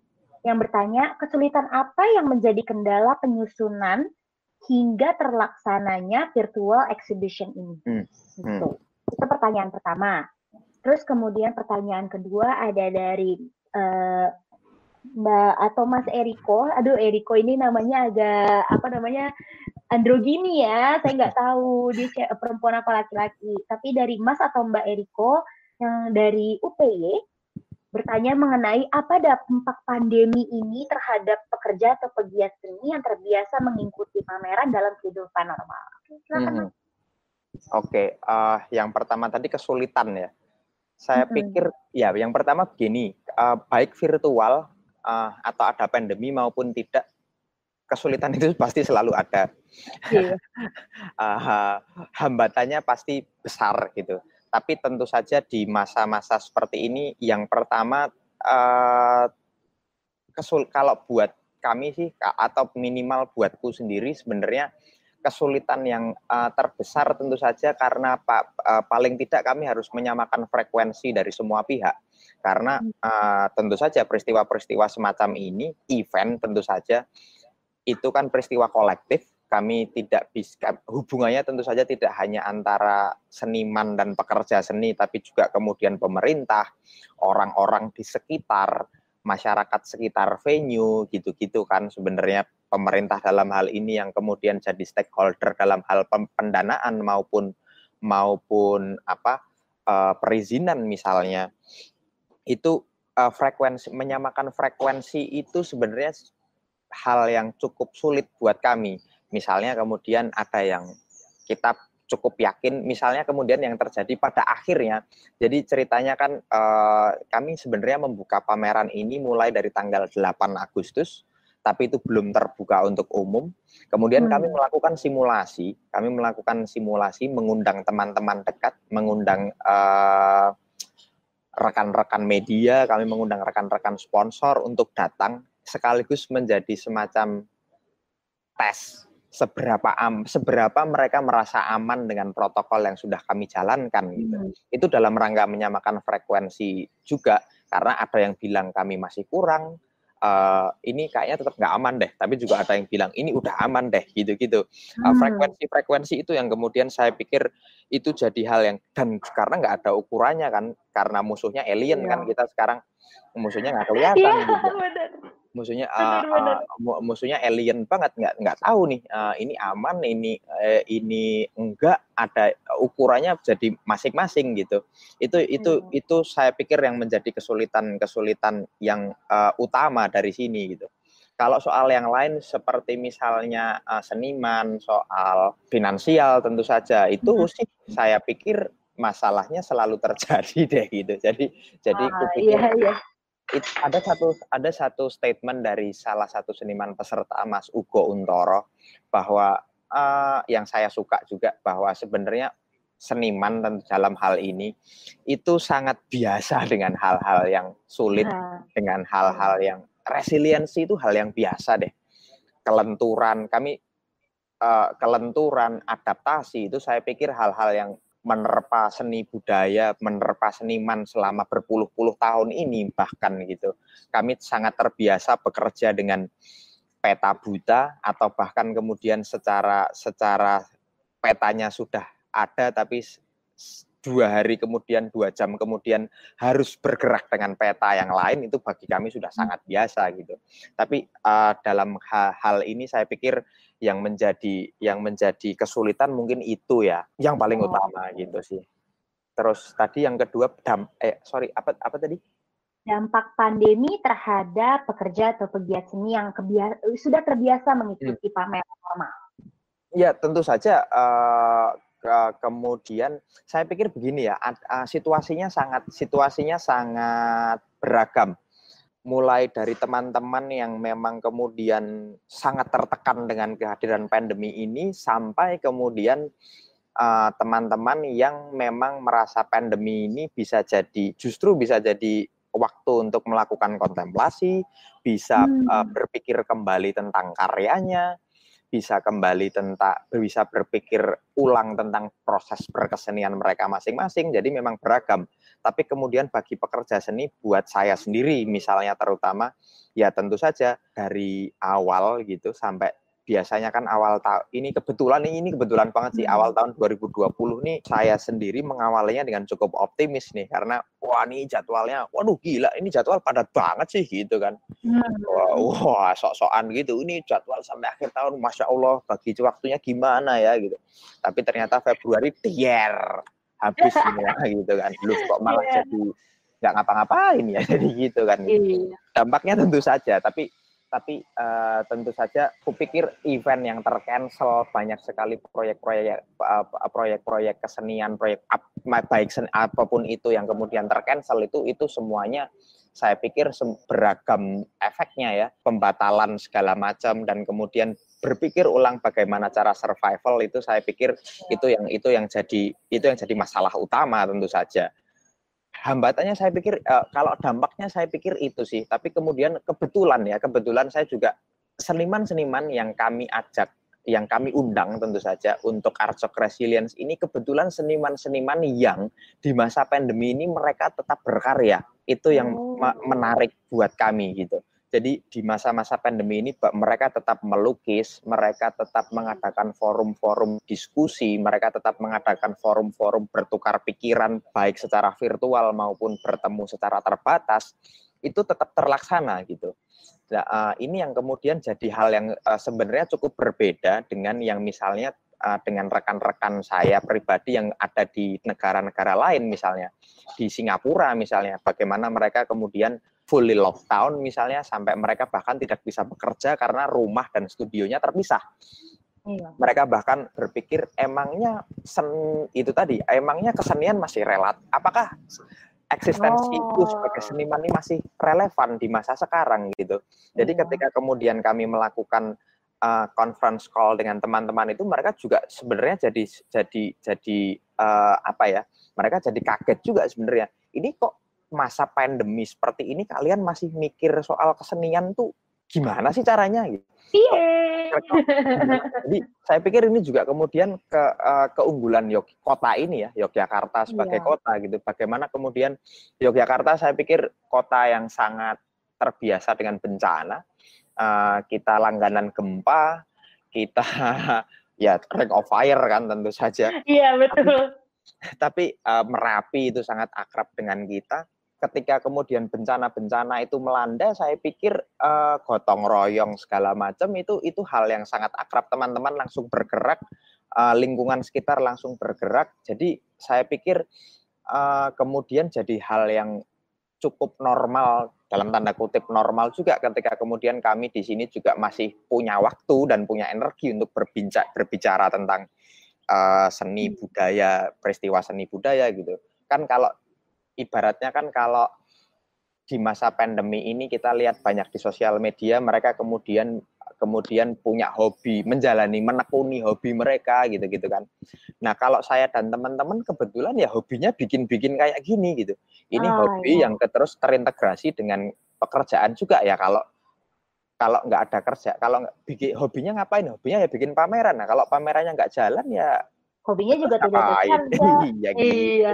yang bertanya kesulitan apa yang menjadi kendala penyusunan hingga terlaksananya virtual exhibition ini. Hmm. Gitu. Hmm. Itu pertanyaan pertama. Terus kemudian pertanyaan kedua ada dari uh, Mbak atau Mas Eriko. Aduh Eriko ini namanya agak apa namanya androgini ya. Saya nggak tahu dia perempuan apa laki-laki. Tapi dari Mas atau Mbak Eriko yang dari UPY bertanya mengenai apa dampak pandemi ini terhadap pekerja atau pegiat seni yang terbiasa mengikuti pameran dalam kehidupan normal. Silakan. Hmm. Oke, uh, yang pertama tadi kesulitan ya. Saya hmm. pikir ya yang pertama begini, uh, baik virtual uh, atau ada pandemi maupun tidak, kesulitan itu pasti selalu ada. Yeah. uh, hambatannya pasti besar gitu. Tapi tentu saja di masa-masa seperti ini, yang pertama uh, kesul kalau buat kami sih atau minimal buatku sendiri sebenarnya kesulitan yang uh, terbesar tentu saja karena pak uh, paling tidak kami harus menyamakan frekuensi dari semua pihak. Karena uh, tentu saja peristiwa-peristiwa semacam ini event tentu saja itu kan peristiwa kolektif. Kami tidak bisa hubungannya tentu saja tidak hanya antara seniman dan pekerja seni tapi juga kemudian pemerintah orang-orang di sekitar masyarakat sekitar venue gitu-gitu kan sebenarnya pemerintah dalam hal ini yang kemudian jadi stakeholder dalam hal pendanaan maupun maupun apa uh, perizinan misalnya. Itu uh, frekuensi menyamakan frekuensi itu sebenarnya hal yang cukup sulit buat kami. Misalnya kemudian ada yang kita cukup yakin misalnya kemudian yang terjadi pada akhirnya jadi ceritanya kan eh, kami sebenarnya membuka pameran ini mulai dari tanggal 8 Agustus tapi itu belum terbuka untuk umum kemudian hmm. kami melakukan simulasi kami melakukan simulasi mengundang teman-teman dekat mengundang rekan rekan-rekan media kami mengundang rekan-rekan sponsor untuk datang sekaligus menjadi semacam tes seberapa am, seberapa mereka merasa aman dengan protokol yang sudah kami jalankan gitu. Hmm. Itu dalam rangka menyamakan frekuensi juga karena ada yang bilang kami masih kurang uh, ini kayaknya tetap nggak aman deh, tapi juga ada yang bilang ini udah aman deh gitu-gitu. Uh, frekuensi-frekuensi itu yang kemudian saya pikir itu jadi hal yang dan karena nggak ada ukurannya kan karena musuhnya alien yeah. kan kita sekarang musuhnya nggak kelihatan yeah, gitu musuhnya uh, uh, musuhnya alien banget. Nggak nggak tahu nih uh, ini aman ini uh, ini enggak ada ukurannya jadi masing-masing gitu. Itu itu hmm. itu saya pikir yang menjadi kesulitan kesulitan yang uh, utama dari sini gitu. Kalau soal yang lain seperti misalnya uh, seniman soal finansial tentu saja itu hmm. sih saya pikir masalahnya selalu terjadi deh gitu. Jadi jadi ah, iya, iya it, ada satu ada satu statement dari salah satu seniman peserta Mas Ugo Untoro bahwa uh, yang saya suka juga bahwa sebenarnya seniman dan dalam hal ini itu sangat biasa dengan hal-hal yang sulit nah. dengan hal-hal yang resiliensi itu hal yang biasa deh kelenturan kami uh, kelenturan adaptasi itu saya pikir hal-hal yang menerpa seni budaya, menerpa seniman selama berpuluh-puluh tahun ini bahkan gitu. Kami sangat terbiasa bekerja dengan peta buta atau bahkan kemudian secara secara petanya sudah ada tapi dua hari kemudian dua jam kemudian harus bergerak dengan peta yang lain itu bagi kami sudah hmm. sangat biasa gitu tapi uh, dalam hal, hal ini saya pikir yang menjadi yang menjadi kesulitan mungkin itu ya yang paling oh. utama gitu sih terus tadi yang kedua dam eh sorry apa apa tadi dampak pandemi terhadap pekerja atau pegiat seni yang kebiasa, sudah terbiasa mengikuti hmm. pameran normal ya tentu saja uh, kemudian saya pikir begini ya situasinya sangat situasinya sangat beragam mulai dari teman-teman yang memang kemudian sangat tertekan dengan kehadiran pandemi ini sampai kemudian teman-teman uh, yang memang merasa pandemi ini bisa jadi justru bisa jadi waktu untuk melakukan kontemplasi, bisa hmm. uh, berpikir kembali tentang karyanya, bisa kembali tentang bisa berpikir ulang tentang proses berkesenian mereka masing-masing. Jadi memang beragam. Tapi kemudian bagi pekerja seni buat saya sendiri misalnya terutama ya tentu saja dari awal gitu sampai biasanya kan awal tahun ini kebetulan ini kebetulan banget sih hmm. awal tahun 2020 nih saya sendiri mengawalnya dengan cukup optimis nih karena wah ini jadwalnya waduh gila ini jadwal padat banget sih gitu kan hmm. wah, wah sok-sokan gitu ini jadwal sampai akhir tahun masya Allah bagi waktunya gimana ya gitu tapi ternyata Februari tier habis semua gitu kan lu kok malah yeah. jadi nggak ngapa-ngapain ya jadi gitu kan gitu. dampaknya tentu saja tapi tapi uh, tentu saja kupikir event yang tercancel banyak sekali proyek-proyek proyek-proyek kesenian, proyek baik sen, apa pun itu yang kemudian tercancel itu itu semuanya saya pikir beragam efeknya ya, pembatalan segala macam dan kemudian berpikir ulang bagaimana cara survival itu saya pikir ya. itu yang itu yang jadi itu yang jadi masalah utama tentu saja hambatannya saya pikir uh, kalau dampaknya saya pikir itu sih. Tapi kemudian kebetulan ya kebetulan saya juga seniman-seniman yang kami ajak yang kami undang tentu saja untuk Arcok Resilience ini kebetulan seniman-seniman yang di masa pandemi ini mereka tetap berkarya. Itu yang oh. menarik buat kami gitu jadi di masa-masa pandemi ini mereka tetap melukis, mereka tetap mengadakan forum-forum diskusi, mereka tetap mengadakan forum-forum bertukar pikiran baik secara virtual maupun bertemu secara terbatas itu tetap terlaksana gitu. Nah, uh, ini yang kemudian jadi hal yang uh, sebenarnya cukup berbeda dengan yang misalnya uh, dengan rekan-rekan saya pribadi yang ada di negara-negara lain misalnya di Singapura misalnya bagaimana mereka kemudian fully lockdown misalnya sampai mereka bahkan tidak bisa bekerja karena rumah dan studionya terpisah. Iya. Mereka bahkan berpikir emangnya sen itu tadi, emangnya kesenian masih relat. Apakah eksistensi oh. itu sebagai seniman ini masih relevan di masa sekarang gitu. Jadi iya. ketika kemudian kami melakukan uh, conference call dengan teman-teman itu mereka juga sebenarnya jadi jadi jadi uh, apa ya? Mereka jadi kaget juga sebenarnya. Ini kok masa pandemi seperti ini kalian masih mikir soal kesenian tuh gimana sih caranya gitu. Iya. Jadi saya pikir ini juga kemudian ke uh, keunggulan Yok kota ini ya Yogyakarta sebagai iya. kota gitu. Bagaimana kemudian Yogyakarta saya pikir kota yang sangat terbiasa dengan bencana. Uh, kita langganan gempa, kita ya ring of fire kan tentu saja. Iya betul. Tapi uh, Merapi itu sangat akrab dengan kita ketika kemudian bencana-bencana itu melanda, saya pikir uh, gotong royong segala macam itu itu hal yang sangat akrab teman-teman langsung bergerak, uh, lingkungan sekitar langsung bergerak. Jadi saya pikir uh, kemudian jadi hal yang cukup normal dalam tanda kutip normal juga ketika kemudian kami di sini juga masih punya waktu dan punya energi untuk berbincang berbicara tentang uh, seni hmm. budaya peristiwa seni budaya gitu kan kalau ibaratnya kan kalau di masa pandemi ini kita lihat banyak di sosial media mereka kemudian kemudian punya hobi menjalani menekuni hobi mereka gitu-gitu kan. Nah kalau saya dan teman-teman kebetulan ya hobinya bikin-bikin kayak gini gitu. Ini oh, hobi iya. yang terus terintegrasi dengan pekerjaan juga ya kalau kalau nggak ada kerja kalau bikin hobinya ngapain hobinya ya bikin pameran nah kalau pamerannya nggak jalan ya hobinya juga tidak besar iya, gitu. iya.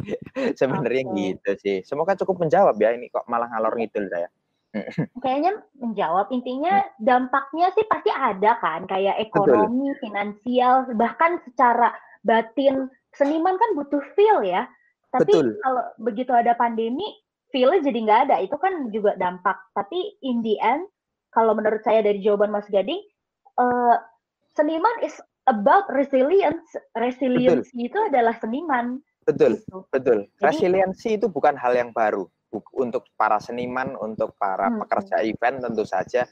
sebenarnya okay. gitu sih semoga cukup menjawab ya ini kok malah ngalor ngidul saya kayaknya menjawab intinya hmm. dampaknya sih pasti ada kan kayak ekonomi Betul. finansial bahkan secara batin seniman kan butuh feel ya tapi Betul. kalau begitu ada pandemi feelnya jadi nggak ada itu kan juga dampak tapi in the end kalau menurut saya dari jawaban Mas Gading uh, seniman is about resilience. Resilience itu adalah seniman. Betul, gitu. betul. Resiliensi itu bukan hal yang baru untuk para seniman, untuk para hmm. pekerja event tentu saja.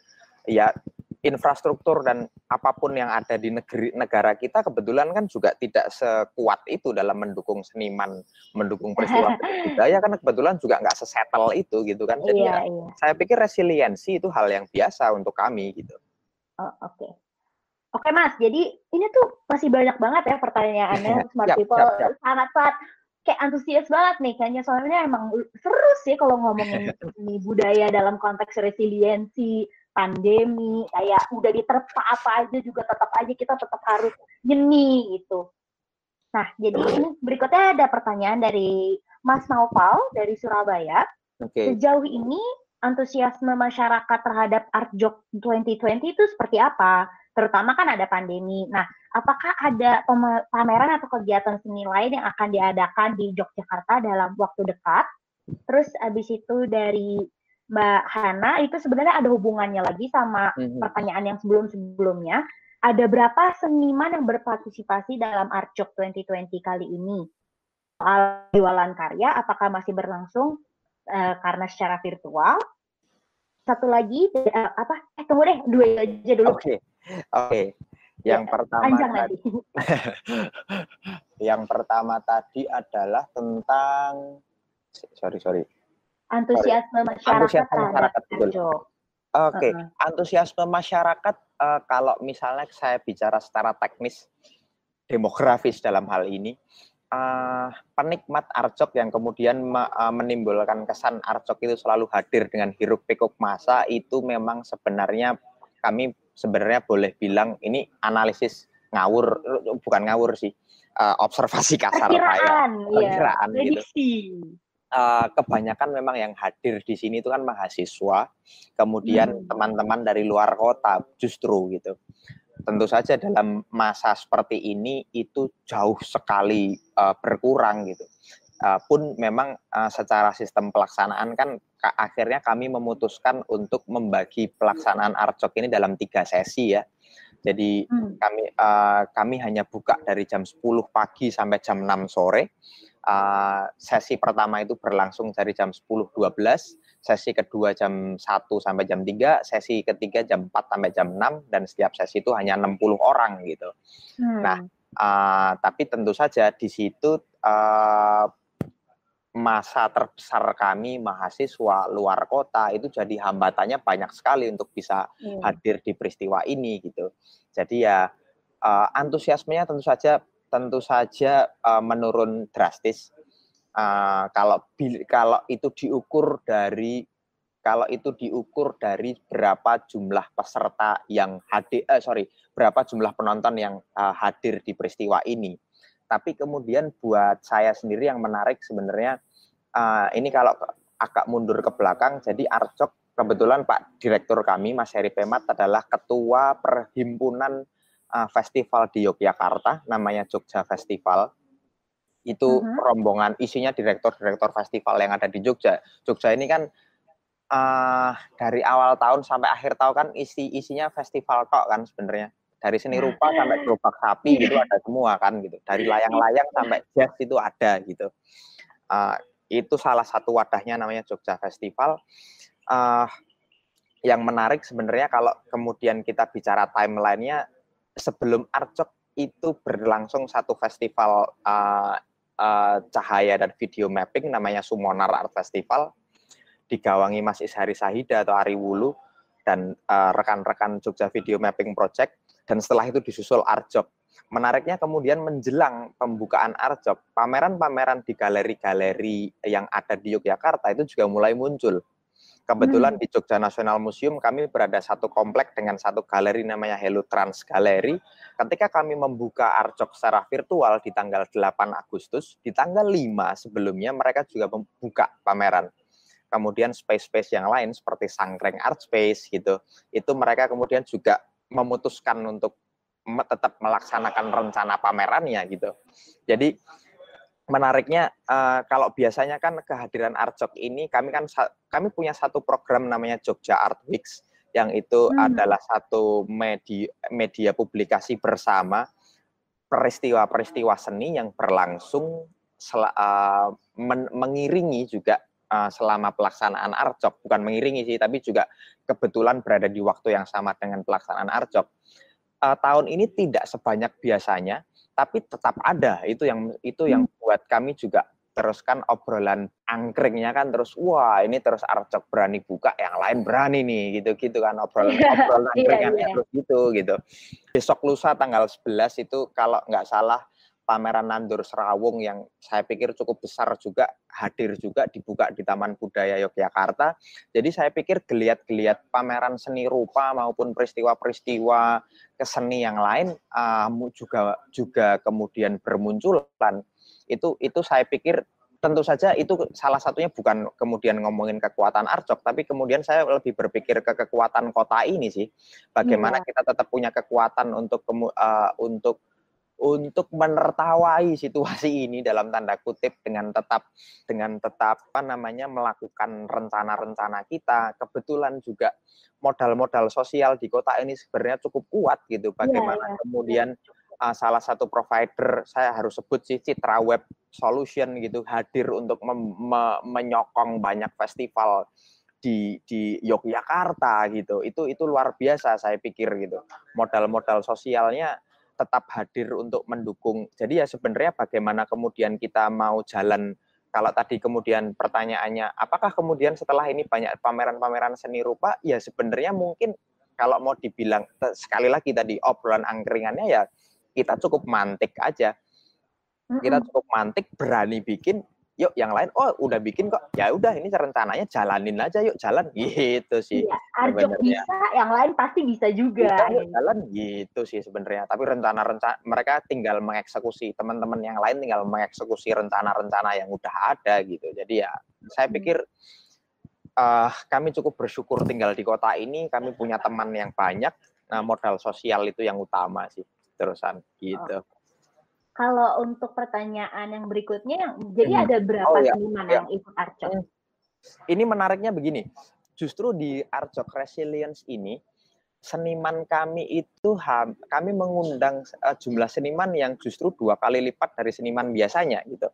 Ya infrastruktur dan apa pun yang ada di negeri negara kita kebetulan kan juga tidak sekuat itu dalam mendukung seniman, mendukung peristiwa budaya kan kebetulan juga nggak sesettle itu gitu kan. Jadi iya, ya, iya. saya pikir resiliensi itu hal yang biasa untuk kami gitu. Oh, Oke. Okay. Oke Mas, jadi ini tuh masih banyak banget ya pertanyaannya Smart People sangat-sangat kayak antusias banget nih kayaknya soalnya emang seru sih kalau ngomongin ini budaya dalam konteks resiliensi pandemi kayak udah diterpa apa aja juga tetap aja kita tetap harus nyeni gitu. Nah, jadi ini berikutnya ada pertanyaan dari Mas Naufal dari Surabaya. Okay. Sejauh ini antusiasme masyarakat terhadap Art Jok 2020 itu seperti apa? terutama kan ada pandemi. Nah, apakah ada pameran atau kegiatan seni lain yang akan diadakan di Yogyakarta dalam waktu dekat? Terus abis itu dari Mbak Hana itu sebenarnya ada hubungannya lagi sama mm-hmm. pertanyaan yang sebelum-sebelumnya. Ada berapa seniman yang berpartisipasi dalam Artjok 2020 kali ini? Soal jualan karya, apakah masih berlangsung uh, karena secara virtual? Satu lagi, uh, apa tunggu deh, dua aja dulu. Oke, okay. oke. Okay. Yang ya, pertama tadi, yang pertama tadi adalah tentang sorry sorry antusiasme masyarakat. Antusiasme masyarakat betul. Oke, okay. uh -huh. antusiasme masyarakat uh, kalau misalnya saya bicara secara teknis demografis dalam hal ini, uh, penikmat arcok yang kemudian uh, menimbulkan kesan arcok itu selalu hadir dengan hiruk pikuk masa itu memang sebenarnya kami sebenarnya boleh bilang ini analisis ngawur bukan ngawur sih uh, observasi kasar saya perkiraan ya. gitu uh, kebanyakan memang yang hadir di sini itu kan mahasiswa kemudian hmm. teman-teman hmm. dari luar kota justru gitu tentu saja dalam masa seperti ini itu jauh sekali uh, berkurang gitu. Uh, pun memang uh, secara sistem pelaksanaan kan akhirnya kami memutuskan untuk membagi pelaksanaan arcok ini dalam tiga sesi ya. Jadi hmm. kami uh, kami hanya buka dari jam 10 pagi sampai jam 6 sore. Uh, sesi pertama itu berlangsung dari jam 10.12, sesi kedua jam 1 sampai jam 3, sesi ketiga jam 4 sampai jam 6 dan setiap sesi itu hanya 60 orang gitu. Hmm. Nah, uh, tapi tentu saja di situ uh, masa terbesar kami mahasiswa luar kota itu jadi hambatannya banyak sekali untuk bisa hmm. hadir di peristiwa ini gitu. Jadi ya uh, antusiasmenya tentu saja tentu saja uh, menurun drastis. Uh, kalau kalau itu diukur dari kalau itu diukur dari berapa jumlah peserta yang hadir, eh, sorry, berapa jumlah penonton yang uh, hadir di peristiwa ini. Tapi kemudian buat saya sendiri yang menarik sebenarnya uh, ini kalau agak mundur ke belakang, jadi Arcok kebetulan Pak Direktur kami Mas Heri Pemat adalah Ketua Perhimpunan uh, Festival di Yogyakarta, namanya Jogja Festival. Itu uh mm-hmm. -huh. rombongan isinya direktur-direktur festival yang ada di Jogja. Jogja ini kan uh, dari awal tahun sampai akhir tahun kan isi isinya festival kok kan sebenarnya dari seni rupa sampai gerobak sapi gitu ada semua kan gitu dari layang-layang sampai jazz itu ada gitu uh, itu salah satu wadahnya namanya Jogja Festival uh, yang menarik sebenarnya kalau kemudian kita bicara timelinenya sebelum Arcok itu berlangsung satu festival uh, uh, cahaya dan video mapping namanya Sumonar Art Festival digawangi Mas Ishari Sahida atau Ari Wulu dan rekan-rekan uh, Jogja Video Mapping Project dan setelah itu disusul Arjok. Menariknya kemudian menjelang pembukaan Arjok, pameran-pameran di galeri-galeri yang ada di Yogyakarta itu juga mulai muncul. Kebetulan hmm. di Jogja National Museum kami berada satu komplek dengan satu galeri namanya Hello Trans Gallery. Ketika kami membuka Arjok secara virtual di tanggal 8 Agustus, di tanggal 5 sebelumnya mereka juga membuka pameran kemudian space-space yang lain seperti Sangkreng Art Space gitu, itu mereka kemudian juga memutuskan untuk tetap melaksanakan rencana pamerannya gitu. Jadi menariknya uh, kalau biasanya kan kehadiran Arjok ini kami kan kami punya satu program namanya Jogja Art Weeks yang itu hmm. adalah satu media media publikasi bersama peristiwa-peristiwa seni yang berlangsung sel, uh, men, mengiringi juga uh, selama pelaksanaan Arjok, bukan mengiringi sih, tapi juga kebetulan berada di waktu yang sama dengan pelaksanaan Arjok. Uh, tahun ini tidak sebanyak biasanya, tapi tetap ada. Itu yang itu yang hmm. buat kami juga teruskan obrolan angkringnya kan terus wah ini terus Arcok berani buka yang lain berani nih gitu gitu kan obrolan obrolan angkringannya iya, iya. terus gitu gitu besok lusa tanggal 11 itu kalau nggak salah pameran Nandur Serawung yang saya pikir cukup besar juga hadir juga dibuka di Taman Budaya Yogyakarta. Jadi saya pikir geliat-geliat pameran seni rupa maupun peristiwa-peristiwa keseni yang lain uh, juga juga kemudian bermunculan. Itu itu saya pikir tentu saja itu salah satunya bukan kemudian ngomongin kekuatan Arcok, tapi kemudian saya lebih berpikir ke kekuatan kota ini sih. Bagaimana ya. kita tetap punya kekuatan untuk uh, untuk untuk menertawai situasi ini dalam tanda kutip dengan tetap dengan tetap apa namanya melakukan rencana-rencana kita kebetulan juga modal-modal sosial di kota ini sebenarnya cukup kuat gitu iya, bagaimana yeah, yeah. kemudian uh, salah satu provider saya harus sebut sih Citra Web Solution gitu hadir untuk me menyokong banyak festival di di Yogyakarta gitu. Itu itu luar biasa saya pikir gitu. Modal-modal sosialnya tetap hadir untuk mendukung. Jadi ya sebenarnya bagaimana kemudian kita mau jalan kalau tadi kemudian pertanyaannya apakah kemudian setelah ini banyak pameran-pameran seni rupa ya sebenarnya mungkin kalau mau dibilang sekali lagi tadi obrolan angkringannya ya kita cukup mantik aja. Kita cukup mantik berani bikin yuk yang lain oh udah bikin kok. Ya udah ini rencananya jalanin aja yuk jalan. Gitu sih iya, Arjo bisa yang lain pasti bisa juga bisa, yuk, jalan gitu sih sebenarnya. Tapi rencana-rencana mereka tinggal mengeksekusi teman-teman yang lain tinggal mengeksekusi rencana-rencana yang udah ada gitu. Jadi ya saya pikir uh, kami cukup bersyukur tinggal di kota ini kami punya teman yang banyak. Nah modal sosial itu yang utama sih terusan gitu. Oh kalau untuk pertanyaan yang berikutnya, yang jadi hmm. ada berapa oh, iya. seniman iya. yang ikut Arcok? Hmm. Ini menariknya begini, justru di Arcok Resilience ini seniman kami itu kami mengundang uh, jumlah seniman yang justru dua kali lipat dari seniman biasanya gitu.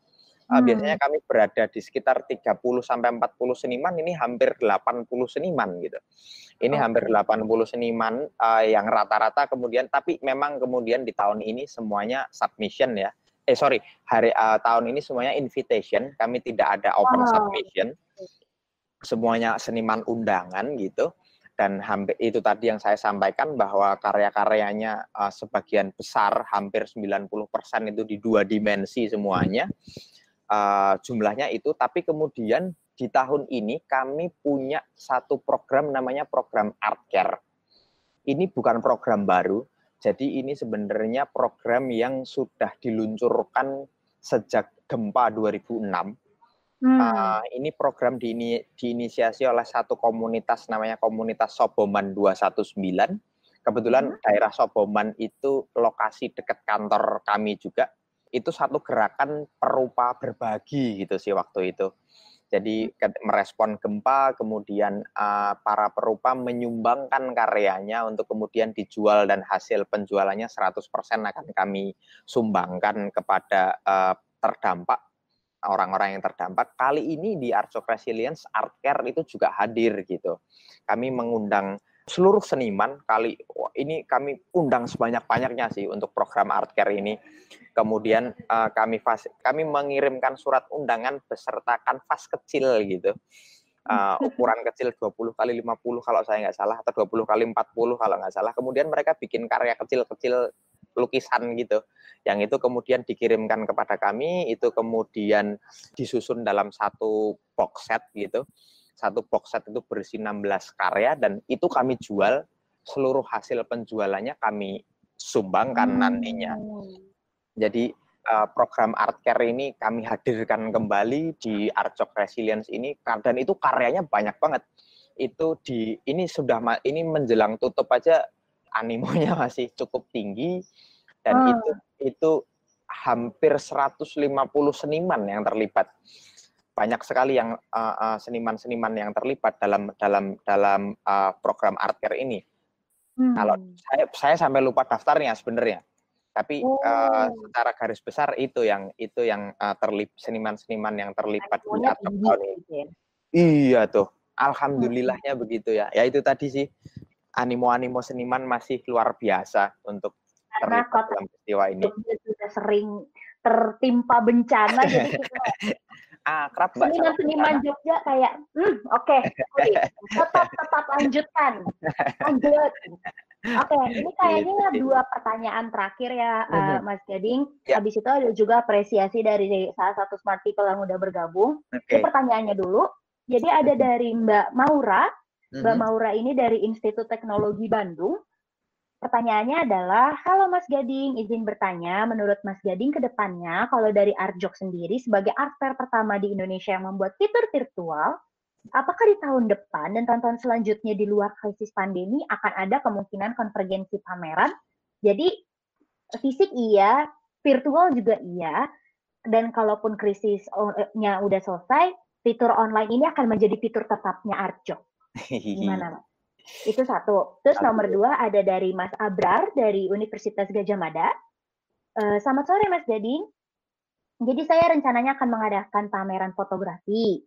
Uh, hmm. Biasanya kami berada di sekitar 30 sampai 40 seniman, ini hampir 80 seniman gitu. Ini okay. hampir 80 seniman uh, yang rata-rata kemudian tapi memang kemudian di tahun ini semuanya submission ya. Eh sorry, hari uh, tahun ini semuanya invitation. Kami tidak ada open wow. submission. Semuanya seniman undangan gitu. Dan hampir itu tadi yang saya sampaikan bahwa karya-karyanya uh, sebagian besar hampir 90% itu di dua dimensi semuanya. Uh, jumlahnya itu tapi kemudian di tahun ini kami punya satu program namanya program Art Care. Ini bukan program baru, jadi ini sebenarnya program yang sudah diluncurkan sejak gempa 2006. Hmm. Uh, ini program diini, diinisiasi oleh satu komunitas namanya komunitas Soboman 219. Kebetulan hmm. daerah Soboman itu lokasi dekat kantor kami juga. Itu satu gerakan perupa berbagi gitu sih waktu itu. Jadi merespon gempa, kemudian uh, para perupa menyumbangkan karyanya untuk kemudian dijual dan hasil penjualannya 100% akan kami sumbangkan kepada uh, terdampak orang-orang yang terdampak. Kali ini di Artsok Resilience, Art Care itu juga hadir gitu. Kami mengundang seluruh seniman kali ini kami undang sebanyak-banyaknya sih untuk program art care ini. Kemudian uh, kami fas, kami mengirimkan surat undangan beserta kanvas kecil gitu. Uh, ukuran kecil 20 kali 50 kalau saya nggak salah atau 20 kali 40 kalau nggak salah. Kemudian mereka bikin karya kecil-kecil lukisan gitu. Yang itu kemudian dikirimkan kepada kami, itu kemudian disusun dalam satu box set gitu satu box set itu berisi 16 karya dan itu kami jual seluruh hasil penjualannya kami sumbangkan hmm. nantinya. Jadi uh, program Art Care ini kami hadirkan kembali di Arcok Resilience ini dan itu karyanya banyak banget. Itu di ini sudah ini menjelang tutup aja animonya masih cukup tinggi dan hmm. itu itu hampir 150 seniman yang terlibat banyak sekali yang seniman-seniman uh, uh, yang terlibat dalam dalam dalam uh, program art care ini. Hmm. Kalau saya saya sampai lupa daftarnya sebenarnya. Tapi oh. uh, secara garis besar itu yang itu yang uh, terlip seniman-seniman yang terlibat di art tahun ini. Gitu ya? Iya tuh. Alhamdulillahnya hmm. begitu ya. Ya itu tadi sih animo-animo seniman masih luar biasa untuk Karena terlibat dalam peristiwa ini. Sudah sering tertimpa bencana jadi kita akrab Mbak. Seniman-seniman Jogja kayak, hmm, oke, okay, tetap tetap lanjutkan, lanjut. Oke, okay, ini kayaknya dua pertanyaan terakhir ya, uh, Mas Gading. Ya. Habis itu ada juga apresiasi dari salah satu smart people yang udah bergabung. Okay. Ini pertanyaannya dulu. Jadi ada dari Mbak Maura. Mbak Maura ini dari Institut Teknologi Bandung. Pertanyaannya adalah, halo Mas Gading, izin bertanya, menurut Mas Gading ke depannya, kalau dari Arjok sendiri sebagai art fair pertama di Indonesia yang membuat fitur virtual, apakah di tahun depan dan tahun-tahun selanjutnya di luar krisis pandemi akan ada kemungkinan konvergensi pameran? Jadi fisik iya, virtual juga iya, dan kalaupun krisisnya udah selesai, fitur online ini akan menjadi fitur tetapnya Arjok. Gimana, Mas? Itu satu. Terus nomor dua ada dari Mas Abrar dari Universitas Gajah Mada. Uh, selamat sore Mas Gading. Jadi saya rencananya akan mengadakan pameran fotografi.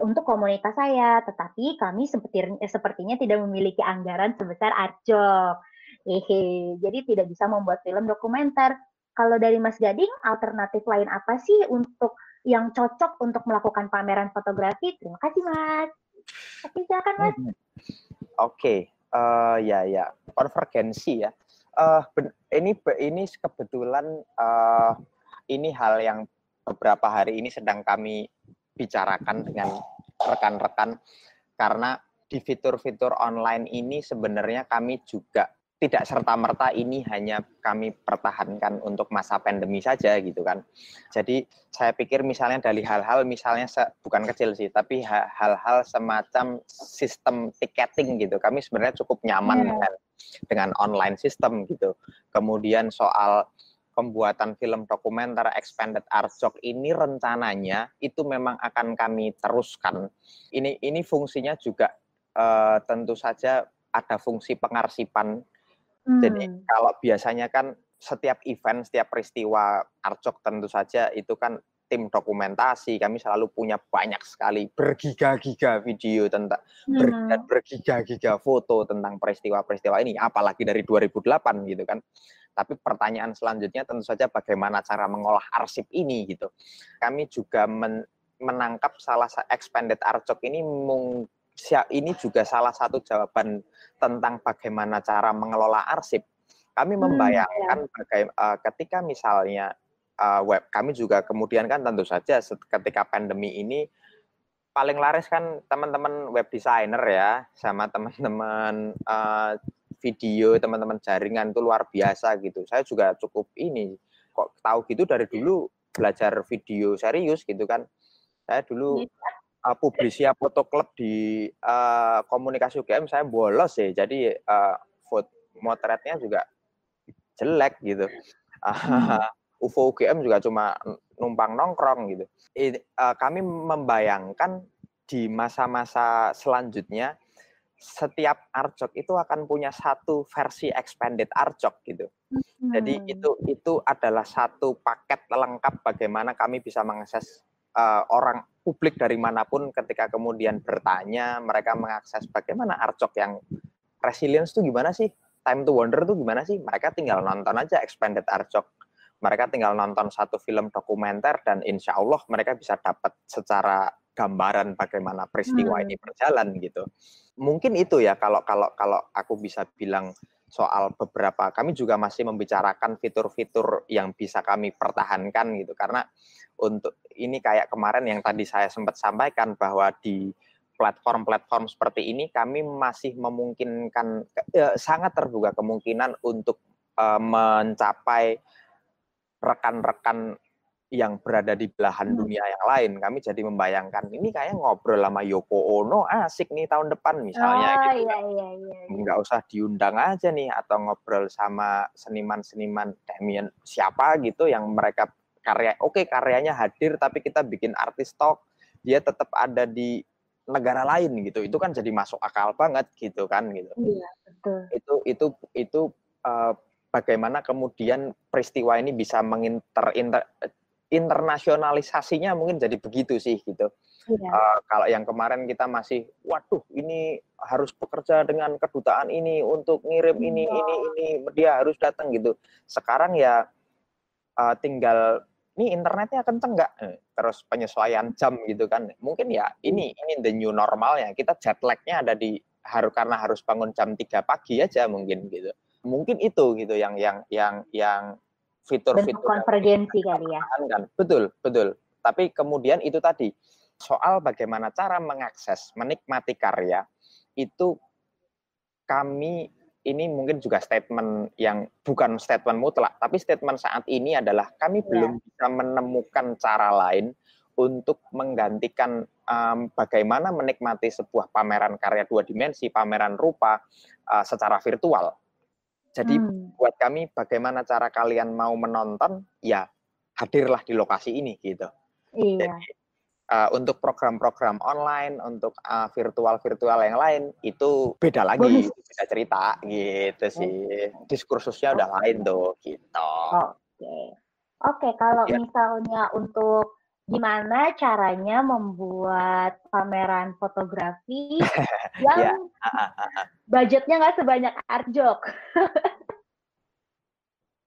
untuk komunitas saya, tetapi kami seperti, eh, sepertinya tidak memiliki anggaran sebesar Arjok. Hehe, jadi tidak bisa membuat film dokumenter. Kalau dari Mas Gading, alternatif lain apa sih untuk yang cocok untuk melakukan pameran fotografi? Terima kasih, Mas. Oke, silakan, Mas. Oke, okay. uh, eh, ya ya, konvergensi ya. Uh, ini ini kebetulan uh, ini hal yang beberapa hari ini sedang kami bicarakan dengan rekan-rekan karena di fitur-fitur online ini sebenarnya kami juga tidak serta-merta ini hanya kami pertahankan untuk masa pandemi saja gitu kan. Jadi saya pikir misalnya dari hal-hal misalnya se, bukan kecil sih, tapi hal-hal semacam sistem tiketing gitu. Kami sebenarnya cukup nyaman yeah. dengan dengan online system gitu. Kemudian soal pembuatan film dokumenter expanded art job ini rencananya itu memang akan kami teruskan. Ini ini fungsinya juga uh, tentu saja ada fungsi pengarsipan. Hmm. Jadi kalau biasanya kan setiap event, setiap peristiwa arcok tentu saja itu kan tim dokumentasi kami selalu punya banyak sekali bergiga-giga video tentang hmm. dan bergiga-giga foto tentang peristiwa-peristiwa ini apalagi dari 2008 gitu kan tapi pertanyaan selanjutnya tentu saja bagaimana cara mengolah arsip ini gitu. Kami juga men menangkap salah satu expanded arcok ini mung, ini juga salah satu jawaban tentang bagaimana cara mengelola arsip. Kami hmm, membayangkan hmm, uh, ketika misalnya uh, web kami juga kemudian kan tentu saja ketika pandemi ini paling laris kan teman-teman web designer ya sama teman-teman uh, video teman-teman jaringan itu luar biasa gitu. Saya juga cukup ini kok tahu gitu dari dulu belajar video serius gitu kan. Saya dulu uh, publisia foto klub di uh, komunikasi UGM saya bolos ya. Jadi uh, foto motretnya juga jelek gitu. Uh, UFO UGM juga cuma numpang nongkrong gitu. I, uh, kami membayangkan di masa-masa selanjutnya setiap arjok itu akan punya satu versi expanded arjok gitu. Hmm. Jadi itu itu adalah satu paket lengkap bagaimana kami bisa mengakses uh, orang publik dari mana pun ketika kemudian bertanya mereka mengakses bagaimana arjok yang resilience itu gimana sih? Time to Wonder itu gimana sih? Mereka tinggal nonton aja expanded arjok. Mereka tinggal nonton satu film dokumenter dan insya Allah mereka bisa dapat secara gambaran bagaimana peristiwa hmm. ini berjalan gitu. Mungkin itu ya kalau kalau kalau aku bisa bilang soal beberapa kami juga masih membicarakan fitur-fitur yang bisa kami pertahankan gitu. Karena untuk ini kayak kemarin yang tadi saya sempat sampaikan bahwa di platform-platform seperti ini kami masih memungkinkan eh, sangat terbuka kemungkinan untuk eh, mencapai rekan-rekan yang berada di belahan hmm. dunia yang lain. Kami jadi membayangkan ini kayak ngobrol sama Yoko Ono asik nih tahun depan misalnya oh, gitu. Iya, iya, iya, iya. Nggak usah diundang aja nih atau ngobrol sama seniman-seniman Damien siapa gitu yang mereka karya oke okay, karyanya hadir tapi kita bikin artis talk dia tetap ada di negara lain gitu. Itu kan jadi masuk akal banget gitu kan gitu. Iya, betul. Itu itu itu uh, bagaimana kemudian peristiwa ini bisa menginter inter, internasionalisasinya mungkin jadi begitu sih gitu. Iya. Uh, kalau yang kemarin kita masih, waduh ini harus bekerja dengan kedutaan ini untuk ngirim ini iya. ini ini dia harus datang gitu. Sekarang ya uh, tinggal ini internetnya kenceng nggak? Eh, terus penyesuaian jam gitu kan. Mungkin ya ini ini the new normalnya. Kita jet lagnya ada di harus karena harus bangun jam 3 pagi aja mungkin gitu. Mungkin itu gitu yang yang yang yang fitur-fitur konvergensi kali ya. Kan. Betul, betul. Tapi kemudian itu tadi soal bagaimana cara mengakses, menikmati karya itu kami ini mungkin juga statement yang bukan statement mutlak, tapi statement saat ini adalah kami ya. belum bisa menemukan cara lain untuk menggantikan um, bagaimana menikmati sebuah pameran karya dua dimensi, pameran rupa uh, secara virtual. Jadi hmm. buat kami bagaimana cara kalian mau menonton, ya hadirlah di lokasi ini gitu. Iya. Jadi, uh, untuk program-program online, untuk uh, virtual-virtual yang lain itu beda lagi, itu beda cerita gitu sih. Diskursusnya udah lain tuh gitu. Oke. Okay. Oke, okay, kalau ya. misalnya untuk gimana caranya membuat pameran fotografi yang yeah. budgetnya nggak sebanyak Arjok.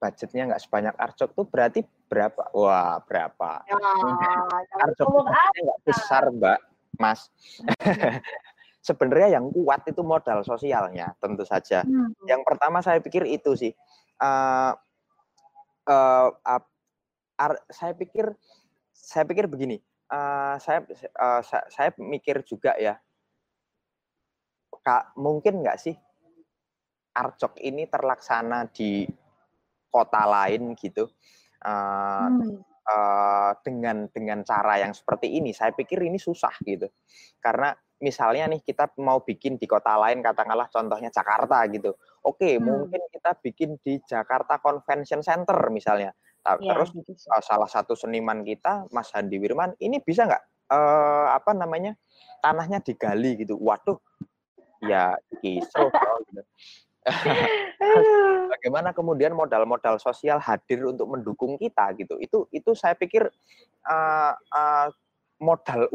budgetnya nggak sebanyak Arjok tuh berarti berapa? Wah, berapa? Ya, Arjok nggak besar, Mbak, Mas. Sebenarnya yang kuat itu modal sosialnya, tentu saja. Hmm. Yang pertama saya pikir itu sih. Uh, uh, uh, saya pikir saya pikir begini, uh, saya uh, saya, saya mikir juga ya, kak mungkin nggak sih Arjok ini terlaksana di kota lain gitu uh, hmm. uh, dengan dengan cara yang seperti ini. Saya pikir ini susah gitu, karena misalnya nih kita mau bikin di kota lain, katakanlah contohnya Jakarta gitu. Oke, hmm. mungkin kita bikin di Jakarta Convention Center misalnya Ya, Terus uh, salah satu seniman kita, Mas Handi Wirman, ini bisa nggak uh, apa namanya tanahnya digali gitu? Waduh, ya kisruh. gitu. Bagaimana kemudian modal-modal sosial hadir untuk mendukung kita gitu? Itu itu saya pikir uh, uh, modal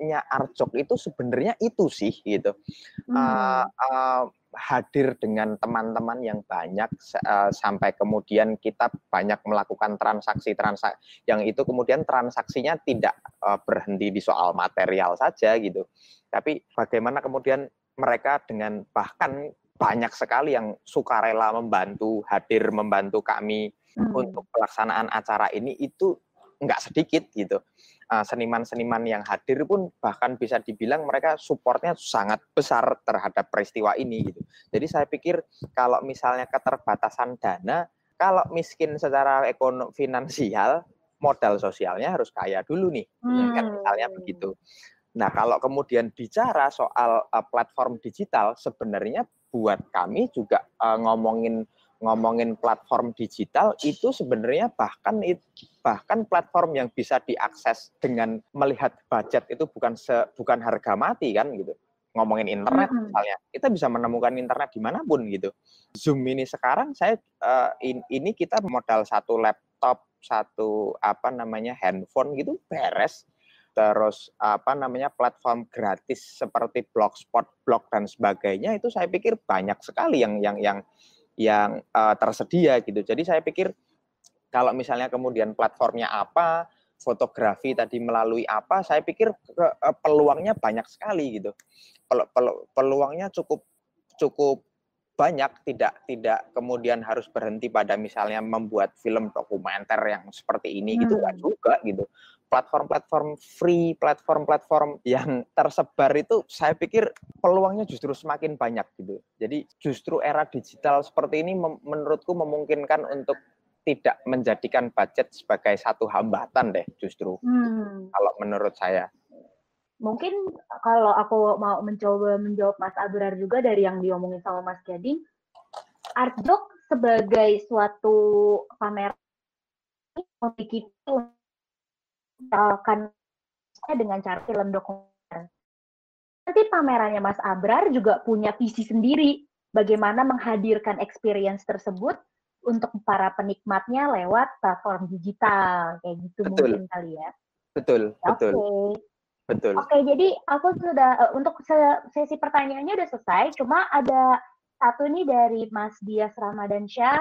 utamanya Arjok itu sebenarnya itu sih gitu. Hmm. Uh, uh, hadir dengan teman-teman yang banyak uh, sampai kemudian kita banyak melakukan transaksi-transaksi yang itu kemudian transaksinya tidak uh, berhenti di soal material saja gitu. Tapi bagaimana kemudian mereka dengan bahkan banyak sekali yang sukarela membantu hadir membantu kami hmm. untuk pelaksanaan acara ini itu nggak sedikit gitu. Eh, seniman-seniman yang hadir pun bahkan bisa dibilang mereka supportnya sangat besar terhadap peristiwa ini gitu. Jadi saya pikir kalau misalnya keterbatasan dana, kalau miskin secara ekonomi finansial, modal sosialnya harus kaya dulu nih, hmm. kan misalnya begitu. Nah kalau kemudian bicara soal uh, platform digital, sebenarnya buat kami juga uh, ngomongin ngomongin platform digital itu sebenarnya bahkan bahkan platform yang bisa diakses dengan melihat budget itu bukan se, bukan harga mati kan gitu. Ngomongin internet misalnya kita bisa menemukan internet di mana pun gitu. Zoom ini sekarang saya uh, in, ini kita modal satu laptop satu apa namanya handphone gitu beres. Terus apa namanya platform gratis seperti blogspot blog dan sebagainya itu saya pikir banyak sekali yang yang yang yang uh, tersedia gitu. Jadi saya pikir kalau misalnya kemudian platformnya apa, fotografi tadi melalui apa, saya pikir ke, uh, peluangnya banyak sekali gitu. Pel, pel, peluangnya cukup cukup banyak tidak tidak kemudian harus berhenti pada misalnya membuat film dokumenter yang seperti ini gitu, hmm. gitu enggak juga gitu platform-platform free, platform-platform yang tersebar itu saya pikir peluangnya justru semakin banyak gitu. Jadi justru era digital seperti ini menurutku memungkinkan untuk tidak menjadikan budget sebagai satu hambatan deh justru. Hmm. Kalau menurut saya. Mungkin kalau aku mau mencoba menjawab Mas Abrar juga dari yang diomongin sama Mas Gading, Artdoc sebagai suatu pameran memiliki misalkan dengan cara film dokumenter. Nanti pamerannya Mas Abrar juga punya visi sendiri bagaimana menghadirkan experience tersebut untuk para penikmatnya lewat platform digital kayak gitu betul. mungkin kali ya. Betul, betul. Betul. Oke, okay, jadi aku sudah uh, untuk sesi pertanyaannya udah selesai, cuma ada satu nih dari Mas Dias Ramadan Syah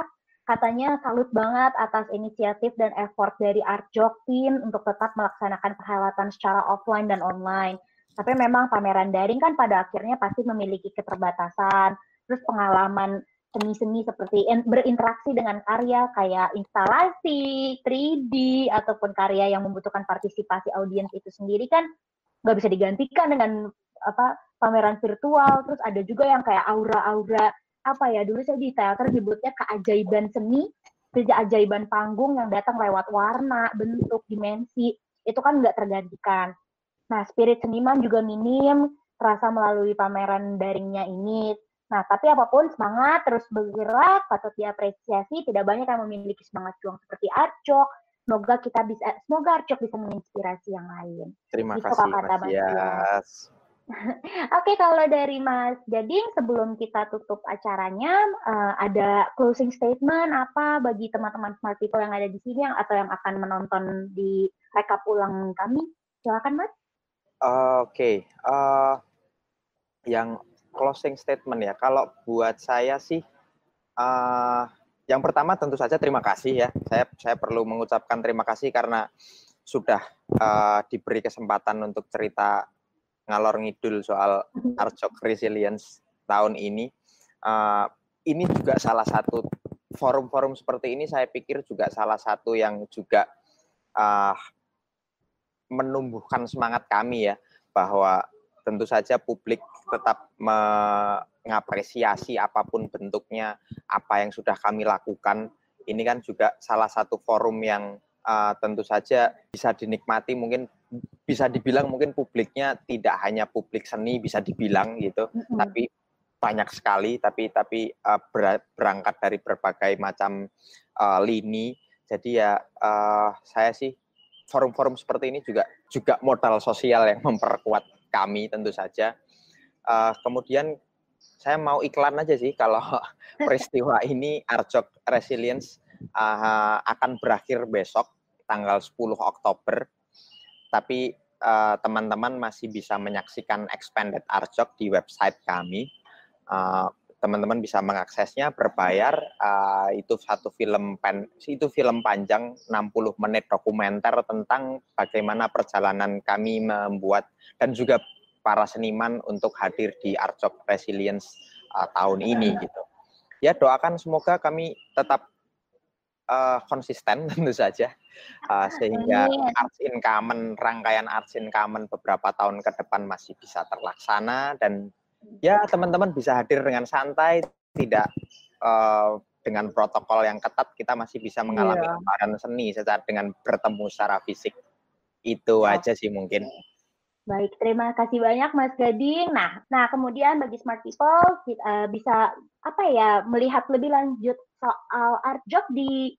Katanya salut banget atas inisiatif dan effort dari Art Team untuk tetap melaksanakan perhelatan secara offline dan online. Tapi memang pameran daring kan pada akhirnya pasti memiliki keterbatasan. Terus pengalaman seni-seni seperti berinteraksi dengan karya kayak instalasi, 3D, ataupun karya yang membutuhkan partisipasi audiens itu sendiri kan nggak bisa digantikan dengan apa pameran virtual. Terus ada juga yang kayak aura-aura apa ya dulu saya di teater disebutnya keajaiban seni keajaiban panggung yang datang lewat warna bentuk dimensi itu kan nggak tergantikan. Nah spirit seniman juga minim terasa melalui pameran daringnya ini. Nah tapi apa pun semangat terus bergerak patut diapresiasi tidak banyak yang memiliki semangat juang seperti Arcok. Semoga kita bisa semoga Arcok bisa menginspirasi yang lain. Terima itu kasih Mas Yes. Oke, kalau dari Mas Gading, sebelum kita tutup acaranya, uh, ada closing statement apa bagi teman-teman smart people yang ada di sini yang, atau yang akan menonton di rekap ulang kami? Silakan, Mas. Uh, Oke, okay. uh, yang closing statement ya. Kalau buat saya sih, uh, yang pertama tentu saja terima kasih ya. Saya saya perlu mengucapkan terima kasih karena sudah uh, diberi kesempatan untuk cerita ngalor ngidul soal Arjok Resilience tahun ini. Uh, ini juga salah satu forum-forum seperti ini saya pikir juga salah satu yang juga uh, menumbuhkan semangat kami ya bahwa tentu saja publik tetap mengapresiasi apa pun bentuknya apa yang sudah kami lakukan. Ini kan juga salah satu forum yang uh, tentu saja bisa dinikmati mungkin bisa dibilang mungkin publiknya tidak hanya publik seni bisa dibilang gitu, mm -hmm. tapi banyak sekali tapi tapi uh, berangkat dari berbagai macam uh, lini. Jadi ya uh, saya sih forum-forum seperti ini juga juga modal sosial yang memperkuat kami tentu saja. Uh, kemudian saya mau iklan aja sih kalau peristiwa ini Arjok Resilience uh, akan berakhir besok tanggal 10 Oktober tapi eh, teman-teman uh, masih bisa menyaksikan expanded Arjok di website kami. eh, teman-teman bisa mengaksesnya berbayar uh, itu satu film pen itu film panjang 60 menit dokumenter tentang bagaimana perjalanan kami membuat dan juga para seniman untuk hadir di Arjok Resilience uh, tahun ini gitu. Ya doakan semoga kami tetap uh, konsisten tentu saja uh, sehingga arts in common rangkaian arts in common beberapa tahun ke depan masih bisa terlaksana dan ya teman-teman bisa hadir dengan santai tidak uh, dengan protokol yang ketat kita masih bisa mengalami yeah. lebaran seni secara dengan bertemu secara fisik itu oh. aja sih mungkin Baik, terima kasih banyak Mas Gading. Nah, nah kemudian bagi smart people kita, uh, bisa apa ya melihat lebih lanjut soal art job di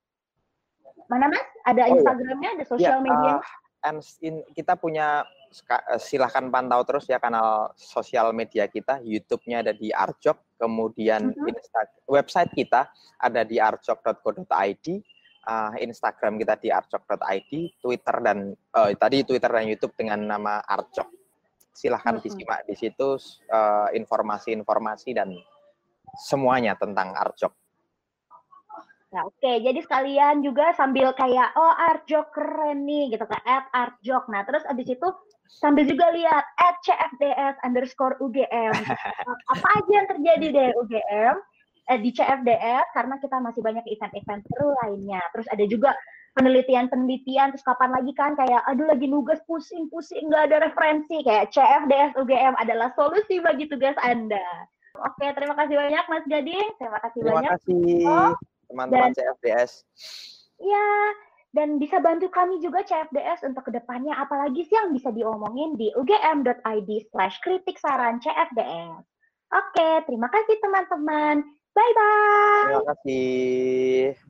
mana Mas? Ada oh, iya. Instagramnya, ada sosial ya, media? Uh, in, kita punya eh, silahkan pantau terus ya kanal sosial media kita, YouTube-nya ada di Arjok, kemudian uh -huh. website kita ada di arjok.co.id, uh, Instagram kita di arjok.id, Twitter dan uh, tadi Twitter dan YouTube dengan nama Arjok. Silahkan uh -huh. disimak di situ informasi-informasi uh, dan semuanya tentang Arjok. Nah, oke. Okay. Jadi sekalian juga sambil kayak oh Arjok keren nih gitu kan at Arjok. Nah, terus abis itu sambil juga lihat at CFDS underscore UGM. Apa aja yang terjadi deh UGM eh, di CFDS karena kita masih banyak event-event seru lainnya. Terus ada juga penelitian-penelitian terus kapan lagi kan kayak aduh lagi nugas pusing-pusing nggak ada referensi kayak CFDS UGM adalah solusi bagi tugas Anda. Oke, terima kasih banyak Mas Gading. Terima kasih terima banyak. Terima kasih. Teman-teman CFDS. Iya, dan bisa bantu kami juga CFDS untuk ke depannya apalagi sih yang bisa diomongin di ugm.id slash kritik saran CFDS. Oke, terima kasih teman-teman. Bye-bye. Terima kasih.